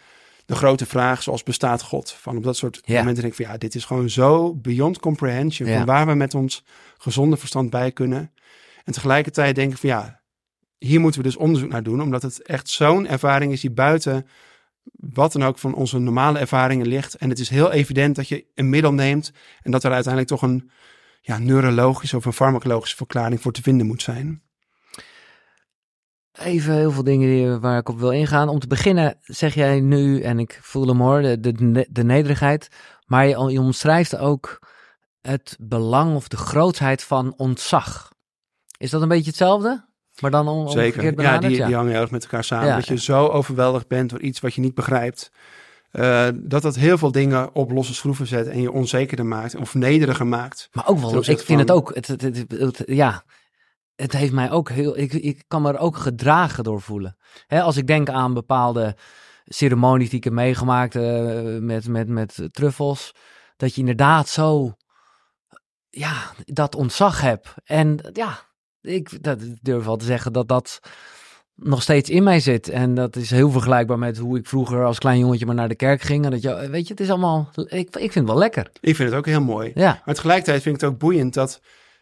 de grote vraag zoals bestaat God? Van op dat soort Ja. momenten denk ik van ja, dit is gewoon zo beyond comprehension Ja. van waar we met ons gezonde verstand bij kunnen. En tegelijkertijd denk ik van ja, hier moeten we dus onderzoek naar doen, omdat het echt zo'n ervaring is die buiten wat dan ook van onze normale ervaringen ligt. En het is heel evident dat je een middel neemt en dat er uiteindelijk toch een ja, neurologische of een farmacologische verklaring voor te vinden moet zijn. Even heel veel dingen die, waar ik op wil ingaan. Om te beginnen zeg jij nu, en ik voel hem hoor, de, de, de nederigheid. Maar je, je omschrijft ook het belang of de grootheid van ontzag. Is dat een beetje hetzelfde? Maar dan om, Zeker. omgekeerd Ja, benaderd? die, die hangen heel erg met elkaar samen. Ja. Dat je zo overweldigd bent door iets wat je niet begrijpt. eh, dat dat heel veel dingen op losse schroeven zet en je onzekerder maakt of nederiger maakt. Maar ook wel, ik vind het ook, het- het- ja, het heeft mij ook heel, ik, ik kan me er ook gedragen door voelen. Hè, als ik denk aan bepaalde ceremonies die ik heb meegemaakt eh, met, met, met truffels, dat je inderdaad zo, ja, dat ontzag hebt. En ja, ik dat, durf wel te zeggen dat dat nog steeds in mij zit. En dat is heel vergelijkbaar met hoe ik vroeger als klein jongetje maar naar de kerk ging. En dat je, weet je, het is allemaal, ik, ik vind het wel lekker. Ik vind het ook heel mooi. Ja, Maar tegelijkertijd vind ik het ook boeiend dat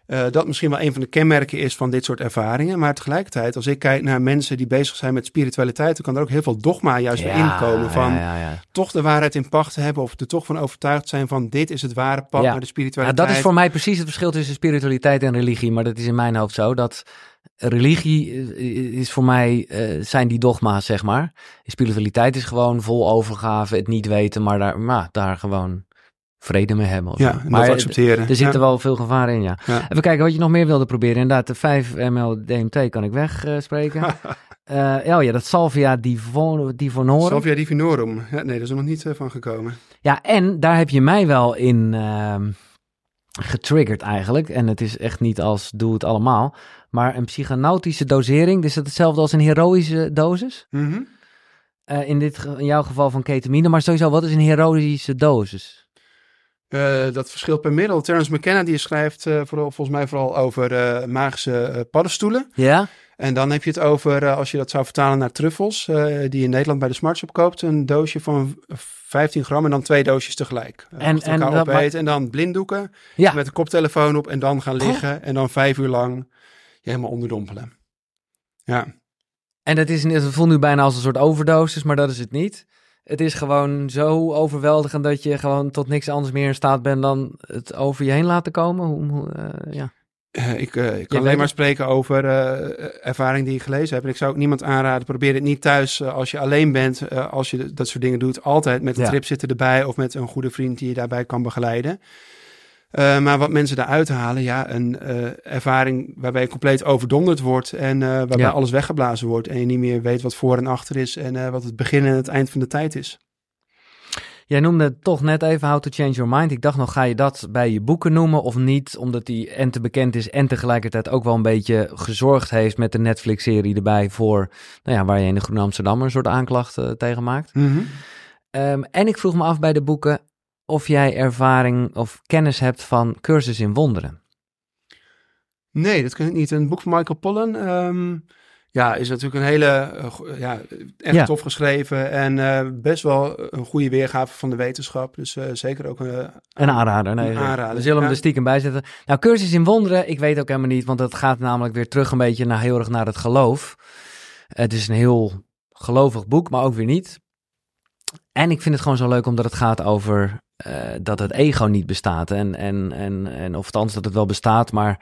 eh, dat misschien wel een van de kenmerken is van dit soort ervaringen. Maar tegelijkertijd, als ik kijk naar mensen die bezig zijn met spiritualiteit, dan kan er ook heel veel dogma juist weer inkomen. Van ja, ja, ja. toch de waarheid in pacht te hebben of er toch van overtuigd zijn van dit is het ware pad Ja. naar de Ja, spiritualiteit. dat is voor mij precies het verschil tussen spiritualiteit en religie. Maar dat is in mijn hoofd zo. Dat religie eh, is voor mij, eh, zijn die dogma's, zeg maar. Spiritualiteit is gewoon vol overgave, het niet weten, maar daar, maar daar gewoon vrede mee hebben. of Ja, en maar dat eh, accepteren. er zitten Ja. wel veel gevaar in, ja. Ja. Even kijken wat je nog meer wilde proberen. Inderdaad, de 5 ml DMT kan ik wegspreken. Eh oh ja, dat Salvia divon, divonorum. Salvia divinorum. Ja, nee, dat is er nog niet eh, van gekomen. Ja, en daar heb je mij wel in ehm, getriggerd eigenlijk. En het is echt niet als doe het allemaal. Maar een psychonautische dosering, is dat hetzelfde als een heroïsche dosis? Mhm. Eh, in, dit, in jouw geval van ketamine. Maar sowieso, wat is een heroïsche dosis? Eh, dat verschilt per middel. Terence McKenna die schrijft eh, vooral, volgens mij vooral over eh, magische paddenstoelen. Ja? En dan heb je het over, als je dat zou vertalen naar truffels, die je in Nederland bij de Smartshop koopt, een doosje van 15 gram en dan twee doosjes tegelijk. En- en dat dan blinddoeken Ja. met een koptelefoon op en dan gaan Oh. liggen en dan vijf uur lang je helemaal onderdompelen. Ja, En dat is, het voelt nu bijna als een soort overdosis, maar dat is het niet. Het is gewoon zo overweldigend dat je gewoon tot niks anders meer in staat bent dan het over je heen laten komen. Hoe, hoe, eh, ja. Eh, ik, eh, ik kan alleen maar het. spreken over ervaring die ik gelezen heb. En ik zou ook niemand aanraden, probeer het niet thuis als je alleen bent, als je dat soort dingen doet. Altijd met een Ja. trip zitten erbij of met een goede vriend die je daarbij kan begeleiden. Eh, maar wat mensen daaruit halen, ja, een eh, ervaring waarbij je compleet overdonderd wordt en eh, waarbij Ja. alles weggeblazen wordt en je niet meer weet wat voor en achter is en wat het begin en het eind van de tijd is. Jij noemde het toch net even How to Change Your Mind. Ik dacht nog, ga je dat bij je boeken noemen of niet? Omdat die en te bekend is en tegelijkertijd ook wel een beetje gezorgd heeft met de Netflix-serie erbij voor, nou ja, waar je in de Groene Amsterdammer een soort aanklacht tegen maakt. Ehm, en ik vroeg me af bij de boeken of jij ervaring of kennis hebt van cursus in wonderen. Nee, dat kan ik niet. Een boek van Michael Pollan. ehm, ja, is natuurlijk een hele, eh, ja, echt Ja. tof geschreven en eh, best wel een goede weergave van de wetenschap. Dus eh, zeker ook een Een aanrader, nee. Een aanrader, We zullen hem ja. er stiekem bij zetten. Nou, cursus in wonderen, ik weet ook helemaal niet, want dat gaat namelijk weer terug een beetje naar heel erg naar het geloof. Het is een heel gelovig boek, maar ook weer niet. En ik vind het gewoon zo leuk omdat het gaat over eh, dat het ego niet bestaat. En, en, en, en of althans dat het wel bestaat, maar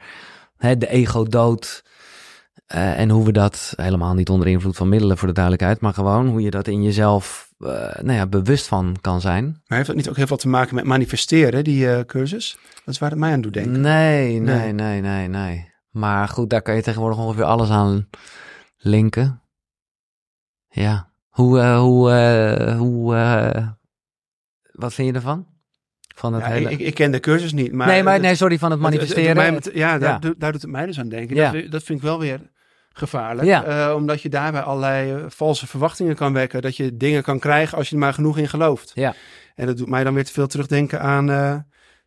hè, de ego dood. Eh, en hoe we dat helemaal niet onder invloed van middelen voor de duidelijkheid, maar gewoon hoe je dat in jezelf uh, nou ja, bewust van kan zijn. Maar heeft dat niet ook heel veel te maken met manifesteren, die cursus? Dat is waar het mij aan doet denken. Nee, nee, nee, nee, nee. Maar goed, daar kan je tegenwoordig ongeveer alles aan linken. Ja. Hoe, hoe, hoe, wat vind je ervan? Van het ja, hele... ik, ik, ken de cursus niet. Maar nee, maar nee, sorry, van het manifesteren. Het, het, ja, daar, ja. daar doet het mij dus aan denken. Ja. Dat, dat vind ik wel weer gevaarlijk. Uh, omdat je daarbij allerlei uh, valse verwachtingen kan wekken. Dat je dingen kan krijgen als je er maar genoeg in gelooft. Ja. En dat doet mij dan weer te veel terugdenken aan uh,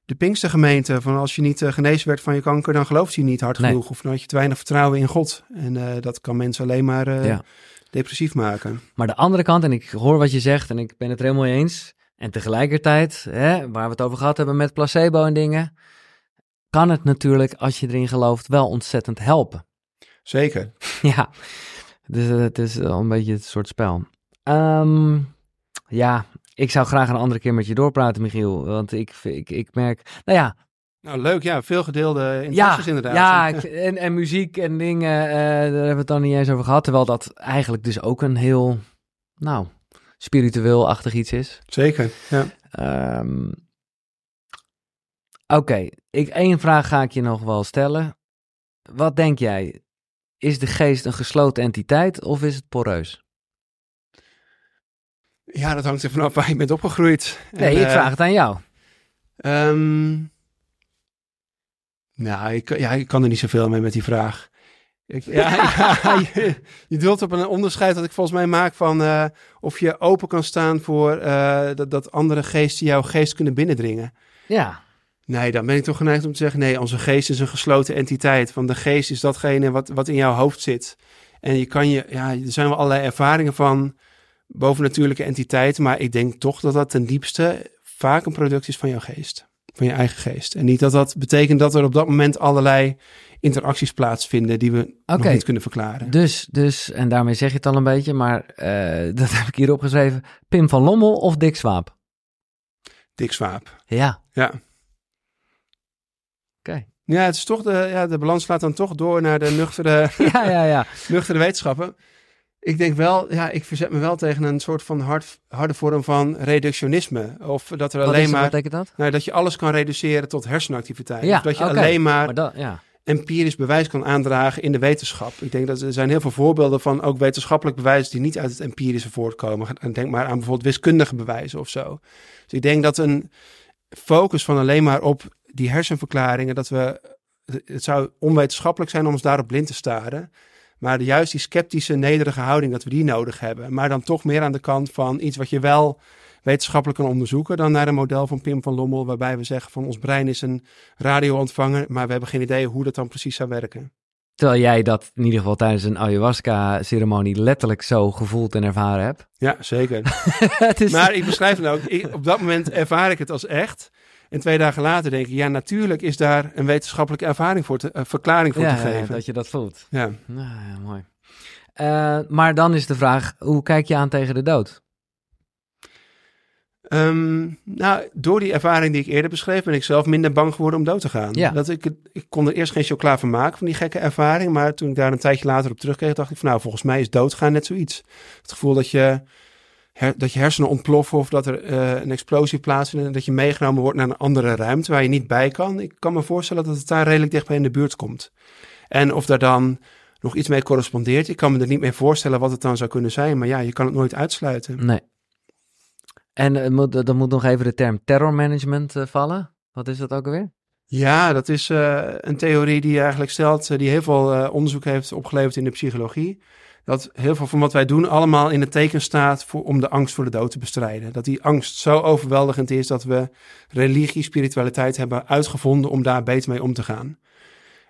de Pinkstergemeente. Van als je niet genezen werd van je kanker, dan gelooft je niet hard Nee. genoeg. Of dan had je te weinig vertrouwen in God. En dat kan mensen alleen maar Ja. depressief maken. Maar de andere kant, en ik hoor wat je zegt en ik ben het er helemaal mee eens. En tegelijkertijd, hè, waar we het over gehad hebben met placebo en dingen, kan het natuurlijk, als je erin gelooft, wel ontzettend helpen. Zeker. ja, dus het is al een beetje het soort spel. Ehm, ja, ik zou graag een andere keer met je doorpraten, Michiel. Want ik, ik, ik merk, nou ja, Nou, leuk. Ja, veel gedeelde ja, interesses inderdaad. ja ik- en, en muziek en dingen, eh, daar hebben we het dan niet eens over gehad. Terwijl dat eigenlijk dus ook een heel, nou, spiritueel-achtig iets is. Zeker, ja. Ehm, Oké, ik één vraag ga ik je nog wel stellen. Wat denk jij? Is de geest een gesloten entiteit of is het poreus? Ja, dat hangt er vanaf waar je bent opgegroeid. Nee, En, ik eh, vraag het aan jou. Ehm, nou, ik, ja, ik kan er niet zoveel mee met die vraag. Ik, ja, ja, je, je doelt op een onderscheid dat ik volgens mij maak van eh, of je open kan staan voor eh, dat, dat andere geesten jouw geest kunnen binnendringen. Ja, Nee, dan ben ik toch geneigd om te zeggen: nee, onze geest is een gesloten entiteit. Want de geest is datgene wat, wat in jouw hoofd zit. En je kan je, ja, er zijn wel allerlei ervaringen van bovennatuurlijke entiteiten. Maar ik denk toch dat dat ten diepste vaak een product is van jouw geest. Van je eigen geest. En niet dat dat betekent dat er op dat moment allerlei interacties plaatsvinden die we nog niet kunnen verklaren. dus, dus, en daarmee zeg je het al een beetje, maar eh, dat heb ik hier opgeschreven. Pim van Lommel of Dick Swaap? Dik Zwaap. Ja, Ja. oké. Ja, het is toch de, ja, de balans slaat dan toch door naar de nuchtere, Ja, ja, ja. nuchtere wetenschappen. Ik denk wel, ja, ik verzet me wel tegen een soort van hard, harde vorm van reductionisme. Of dat er Wat, alleen is, wat maar, betekent dat? nou, dat je alles kan reduceren tot hersenactiviteit. Ja, of dat je alleen maar, Maar dat, ja. empirisch bewijs kan aandragen in de wetenschap. Ik denk dat er zijn heel veel voorbeelden van ook wetenschappelijk bewijs die niet uit het empirische voortkomen. En denk maar aan bijvoorbeeld wiskundige bewijzen of zo. Dus ik denk dat een focus van alleen maar op die hersenverklaringen, dat we, het zou onwetenschappelijk zijn om ons daarop blind te staren. Maar juist die sceptische, nederige houding, dat we die nodig hebben. Maar dan toch meer aan de kant van iets wat je wel wetenschappelijk kan onderzoeken. Dan naar een model van Pim van Lommel, waarbij we zeggen van ons brein is een radioontvanger. Maar we hebben geen idee hoe dat dan precies zou werken. Terwijl jij dat in ieder geval tijdens een ayahuasca-ceremonie letterlijk zo gevoeld en ervaren hebt. Ja, zeker. is, Maar ik beschrijf het ook. Ik, op dat moment ervaar ik het als echt. En twee dagen later denk ik, ja, natuurlijk is daar een wetenschappelijke ervaring voor te, eh, verklaring voor ja, te ja, geven. dat je dat voelt. Ja. Nou, ja, mooi. Eh, maar dan is de vraag, hoe kijk je aan tegen de dood? Ehm, nou, door die ervaring die ik eerder beschreef, ben ik zelf minder bang geworden om dood te gaan. Ja. Dat ik, ik kon er eerst geen chocola van maken, van die gekke ervaring. Maar toen ik daar een tijdje later op terugkreeg, dacht ik van nou, volgens mij is doodgaan net zoiets. Het gevoel dat je, her- dat je hersenen ontploffen of dat er eh, een explosie plaatsvindt en dat je meegenomen wordt naar een andere ruimte waar je niet bij kan. Ik kan me voorstellen dat het daar redelijk dichtbij in de buurt komt. En of daar dan nog iets mee correspondeert, ik kan me er niet meer voorstellen wat het dan zou kunnen zijn. Maar ja, je kan het nooit uitsluiten. Nee. En eh, moet, dan moet nog even de term terrormanagement eh, vallen. Wat is dat ook alweer? Ja, dat is eh, een theorie die eigenlijk stelt, eh, die heel veel eh, onderzoek heeft opgeleverd in de psychologie. Dat heel veel van wat wij doen allemaal in het teken staat voor, om de angst voor de dood te bestrijden. Dat die angst zo overweldigend is dat we religie, spiritualiteit hebben uitgevonden om daar beter mee om te gaan.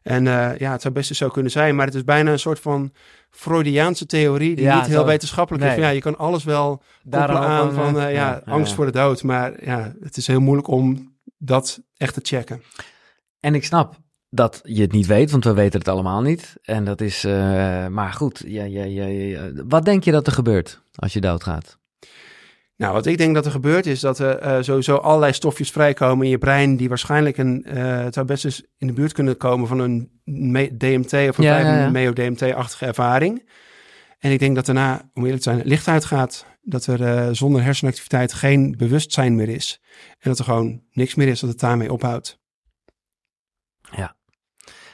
En eh, ja, het zou best eens zo kunnen zijn, maar het is bijna een soort van Freudiaanse theorie die Ja, niet heel zo. wetenschappelijk is. Van, ja, je kan alles wel koppelen aan van eh, eh, ja, ja, angst ja. voor de dood, maar ja, het is heel moeilijk om dat echt te checken. En ik snap dat je het niet weet, want we weten het allemaal niet. En dat is, eh, maar goed, ja, ja, ja, ja. wat denk je dat er gebeurt als je doodgaat? Nou, wat ik denk dat er gebeurt is dat er eh, sowieso allerlei stofjes vrijkomen in je brein die waarschijnlijk een, eh, het zou best eens in de buurt kunnen komen van een DMT of een Ja, ja, ja, ja. meo-DMT-achtige ervaring. En ik denk dat daarna, om eerlijk te zijn, het licht uitgaat. Dat er eh, zonder hersenactiviteit geen bewustzijn meer is. En dat er gewoon niks meer is, dat het daarmee ophoudt.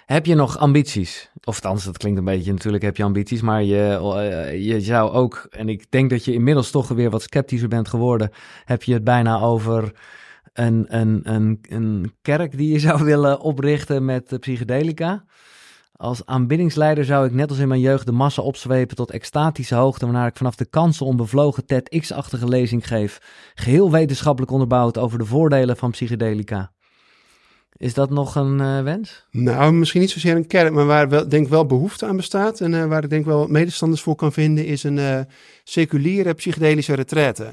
Heb je nog ambities? Of dat klinkt een beetje, natuurlijk heb je ambities, maar je, eh, je zou ook, en ik denk dat je inmiddels toch weer wat sceptischer bent geworden, heb je het bijna over een, een, een, een kerk die je zou willen oprichten met psychedelica. Als aanbiddingsleider zou ik net als in mijn jeugd de massa opzwepen tot extatische hoogte, waarna ik vanaf de kansen onbevlogen TEDx-achtige lezing geef, geheel wetenschappelijk onderbouwd over de voordelen van psychedelica. Is dat nog een eh, wens? Nou, misschien niet zozeer een kerk, maar waar wel, denk ik wel behoefte aan bestaat. En eh, waar ik denk wel medestanders voor kan vinden, is een eh, seculiere psychedelische retraite.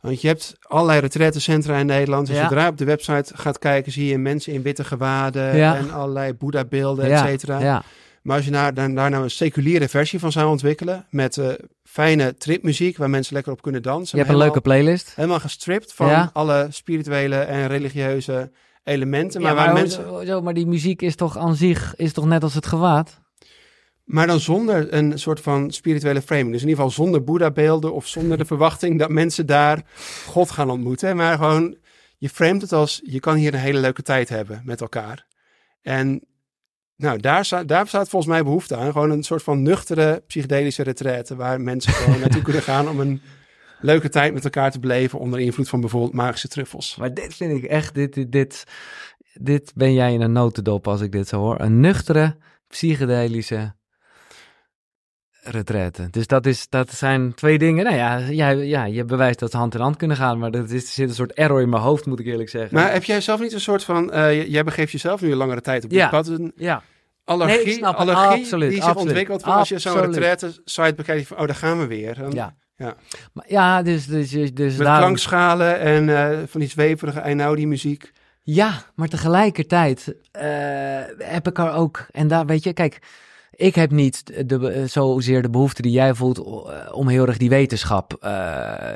Want je hebt allerlei retraitecentra in Nederland. Als Ja. je zodra op de website gaat kijken, zie je mensen in witte gewaden Ja. en allerlei Boeddha-beelden, et cetera. ja, Maar als je daar, daar, daar nou een seculiere versie van zou ontwikkelen, met fijne tripmuziek, waar mensen lekker op kunnen dansen. je hebt een leuke playlist. Helemaal gestript van alle spirituele en religieuze elementen. Maar Ja, waar mensen... zo, maar die muziek is toch aan zich, is toch net als het gewaad? Maar dan zonder een soort van spirituele framing. Dus in ieder geval zonder Boeddha-beelden of zonder de verwachting dat mensen daar God gaan ontmoeten. Maar gewoon, je framet het als, je kan hier een hele leuke tijd hebben met elkaar. En nou, daar, daar staat volgens mij behoefte aan. Gewoon een soort van nuchtere psychedelische retraite waar mensen gewoon naartoe kunnen gaan om een leuke tijd met elkaar te beleven onder invloed van bijvoorbeeld magische truffels. Maar dit vind ik echt, dit, dit, dit, dit ben jij in een notendop als ik dit zo hoor. Een nuchtere, psychedelische retraite. Dus dat, is, dat zijn twee dingen. Nou ja, jij, ja, je bewijst dat ze hand in hand kunnen gaan, maar dat is, er zit een soort error in mijn hoofd, moet ik eerlijk zeggen. Maar heb jij zelf niet een soort van, eh, jij begeeft jezelf nu een langere tijd op dit Ja. pad, een ja, allergie, Nee, allergie Absoluut, die zich absoluut. ontwikkelt van als je zo'n retraite site bekijkt van, oh, daar gaan we weer. Dan- ja. Ja. Maar, ja, dus, dus, dus, dus Met daarom- klankschalen en eh, van die zweverige Einaudi muziek. Ja, maar tegelijkertijd eh, heb ik er ook. En daar weet je, kijk, ik heb niet de, eh, zozeer de behoefte die jij voelt om heel erg die wetenschap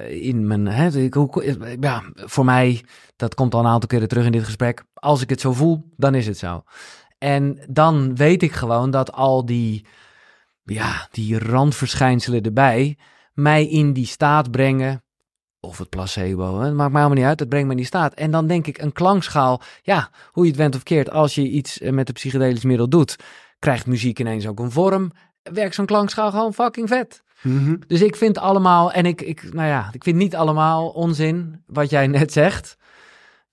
in mijn. Hè, ik, hoe- ja, voor mij, dat komt al een aantal keren terug in dit gesprek. Als ik het zo voel, dan is het zo. En dan weet ik gewoon dat al die, ja, die randverschijnselen erbij mij in die staat brengen. Of het placebo, hè, het maakt mij allemaal niet uit. Het brengt me in die staat. En dan denk ik, een klankschaal, ja, hoe je het went of keert, als je iets eh, met een psychedelisch middel doet, krijgt muziek ineens ook een vorm. Werkt zo'n klankschaal gewoon fucking vet. Dus ik vind allemaal, en ik, ik, nou ja, ik vind niet allemaal onzin wat jij net zegt.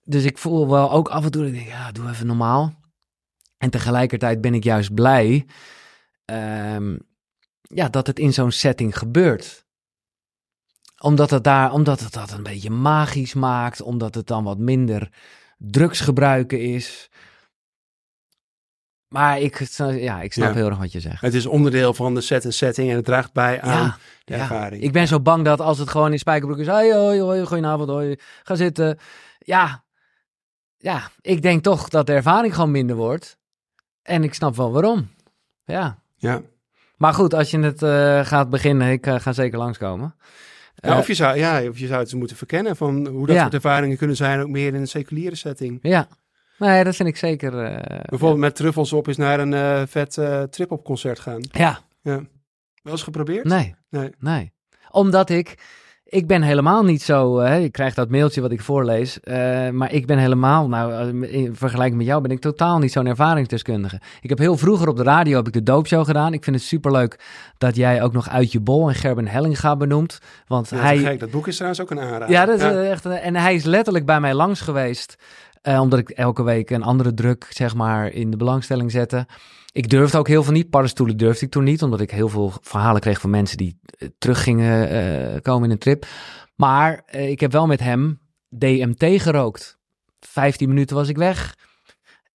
Dus ik voel wel ook af en toe, dat ik denk, ja, doe even normaal. En tegelijkertijd ben ik juist blij ehm, ja, dat het in zo'n setting gebeurt. Omdat het daar, omdat het dat een beetje magisch maakt, omdat het dan wat minder drugsgebruiken is. Maar ik, ja, ik snap Ja. heel erg wat je zegt. Het is onderdeel van de set en setting en het draagt bij aan Ja, de ja. ervaring. Ik ben zo bang dat als het gewoon in spijkerbroek is, hoi, hoi, hoi, goedenavond, hoi, ga zitten. Ja, ja, ik denk toch dat de ervaring gewoon minder wordt. En ik snap wel waarom. Ja. Ja. Maar goed, als je het eh, gaat beginnen, ik eh, ga zeker langskomen. Ja, Eh, of, je zou, ja, of je zou het moeten verkennen van hoe dat soort ervaringen kunnen zijn, ook meer in een seculiere setting. Ja, nee, dat vind ik zeker. eh, Bijvoorbeeld met truffels op is naar een eh, vet trip-op concert gaan. Ja, Ja. Wel eens geprobeerd? nee, Nee. nee. Omdat ik, ik ben helemaal niet zo, eh, ik krijg dat mailtje wat ik voorlees, eh, maar ik ben helemaal, nou, eh, in vergelijking met jou ben ik totaal niet zo'n ervaringsdeskundige. Ik heb heel vroeger op de radio heb ik de doopshow gedaan. Ik vind het superleuk dat jij ook nog Uit je Bol en Gerben Hellinga benoemt, want Ja, hij... gek. Dat boek is trouwens ook een aanrader. Ja, dat is echt. En hij is letterlijk bij mij langs geweest. omdat ik elke week een andere druk, zeg maar, in de belangstelling zette. Ik durfde ook heel veel niet. Paddenstoelen durfde ik toen niet. Omdat ik heel veel verhalen kreeg van mensen die eh, terug gingen eh, komen in een trip. Maar eh, ik heb wel met hem DMT gerookt. 15 minuten was ik weg.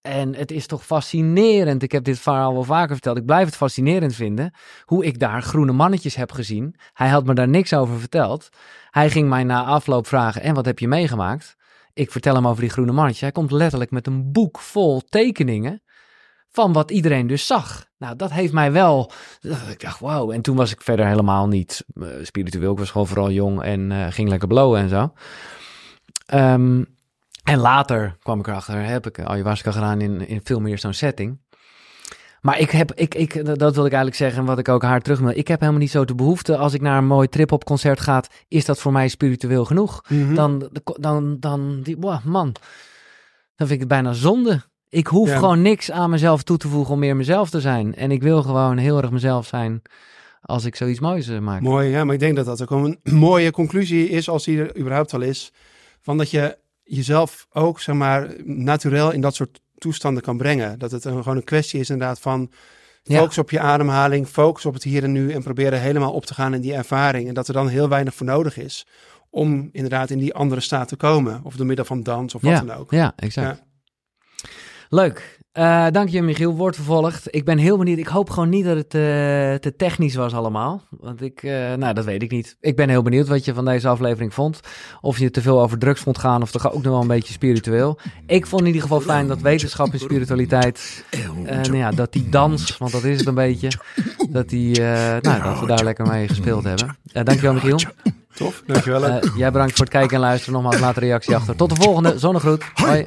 En het is toch fascinerend. Ik heb dit verhaal wel vaker verteld. Ik blijf het fascinerend vinden. Hoe ik daar groene mannetjes heb gezien. Hij had me daar niks over verteld. Hij ging mij na afloop vragen: En wat heb je meegemaakt? Ik vertel hem over die groene mannetjes. Hij komt letterlijk met een boek vol tekeningen van wat iedereen dus zag. Nou, dat heeft mij wel. Ik dacht, wow. En toen was ik verder helemaal niet uh, spiritueel. Ik was gewoon vooral jong en uh, ging lekker blowen en zo. Um, en later kwam ik erachter, heb ik ayahuasca gedaan in, in veel meer zo'n setting. Maar ik heb, ik, ik, dat wil ik eigenlijk zeggen, wat ik ook haar terug wil. Ik heb helemaal niet zo de behoefte, als ik naar een mooi trip-op concert ga, is dat voor mij spiritueel genoeg. Mm -hmm. Dan, dan, dan, die, wow, man, dan vind ik het bijna zonde. Ik hoef ja. gewoon niks aan mezelf toe te voegen om meer mezelf te zijn. En ik wil gewoon heel erg mezelf zijn als ik zoiets moois uh, maak. Mooi, ja, maar ik denk dat dat ook een mooie conclusie is, als die er überhaupt al is. Van dat je jezelf ook, zeg maar, natuurlijk in dat soort toestanden kan brengen. Dat het een, gewoon een kwestie is inderdaad van focus ja. op je ademhaling, focus op het hier en nu en proberen helemaal op te gaan in die ervaring. En dat er dan heel weinig voor nodig is om inderdaad in die andere staat te komen. Of door middel van dans of ja. wat dan ook. Ja, exact. Ja. Leuk. Uh, dank je, Michiel. Wordt vervolgd. Ik ben heel benieuwd. Ik hoop gewoon niet dat het uh, te technisch was allemaal. Want ik, uh, nou, dat weet ik niet. Ik ben heel benieuwd wat je van deze aflevering vond. Of je te veel over drugs vond gaan of toch ook nog wel een beetje spiritueel. Ik vond in ieder geval fijn dat wetenschap en spiritualiteit, nou ja, dat die dans, want dat is het een beetje, dat, die, nou, dat we daar lekker mee gespeeld hebben. dankjewel, Michiel. Tof, dankjewel. jij bedankt voor het kijken en luisteren. Nogmaals, laat een reactie achter. Tot de volgende. Zonnegroet. Hoi.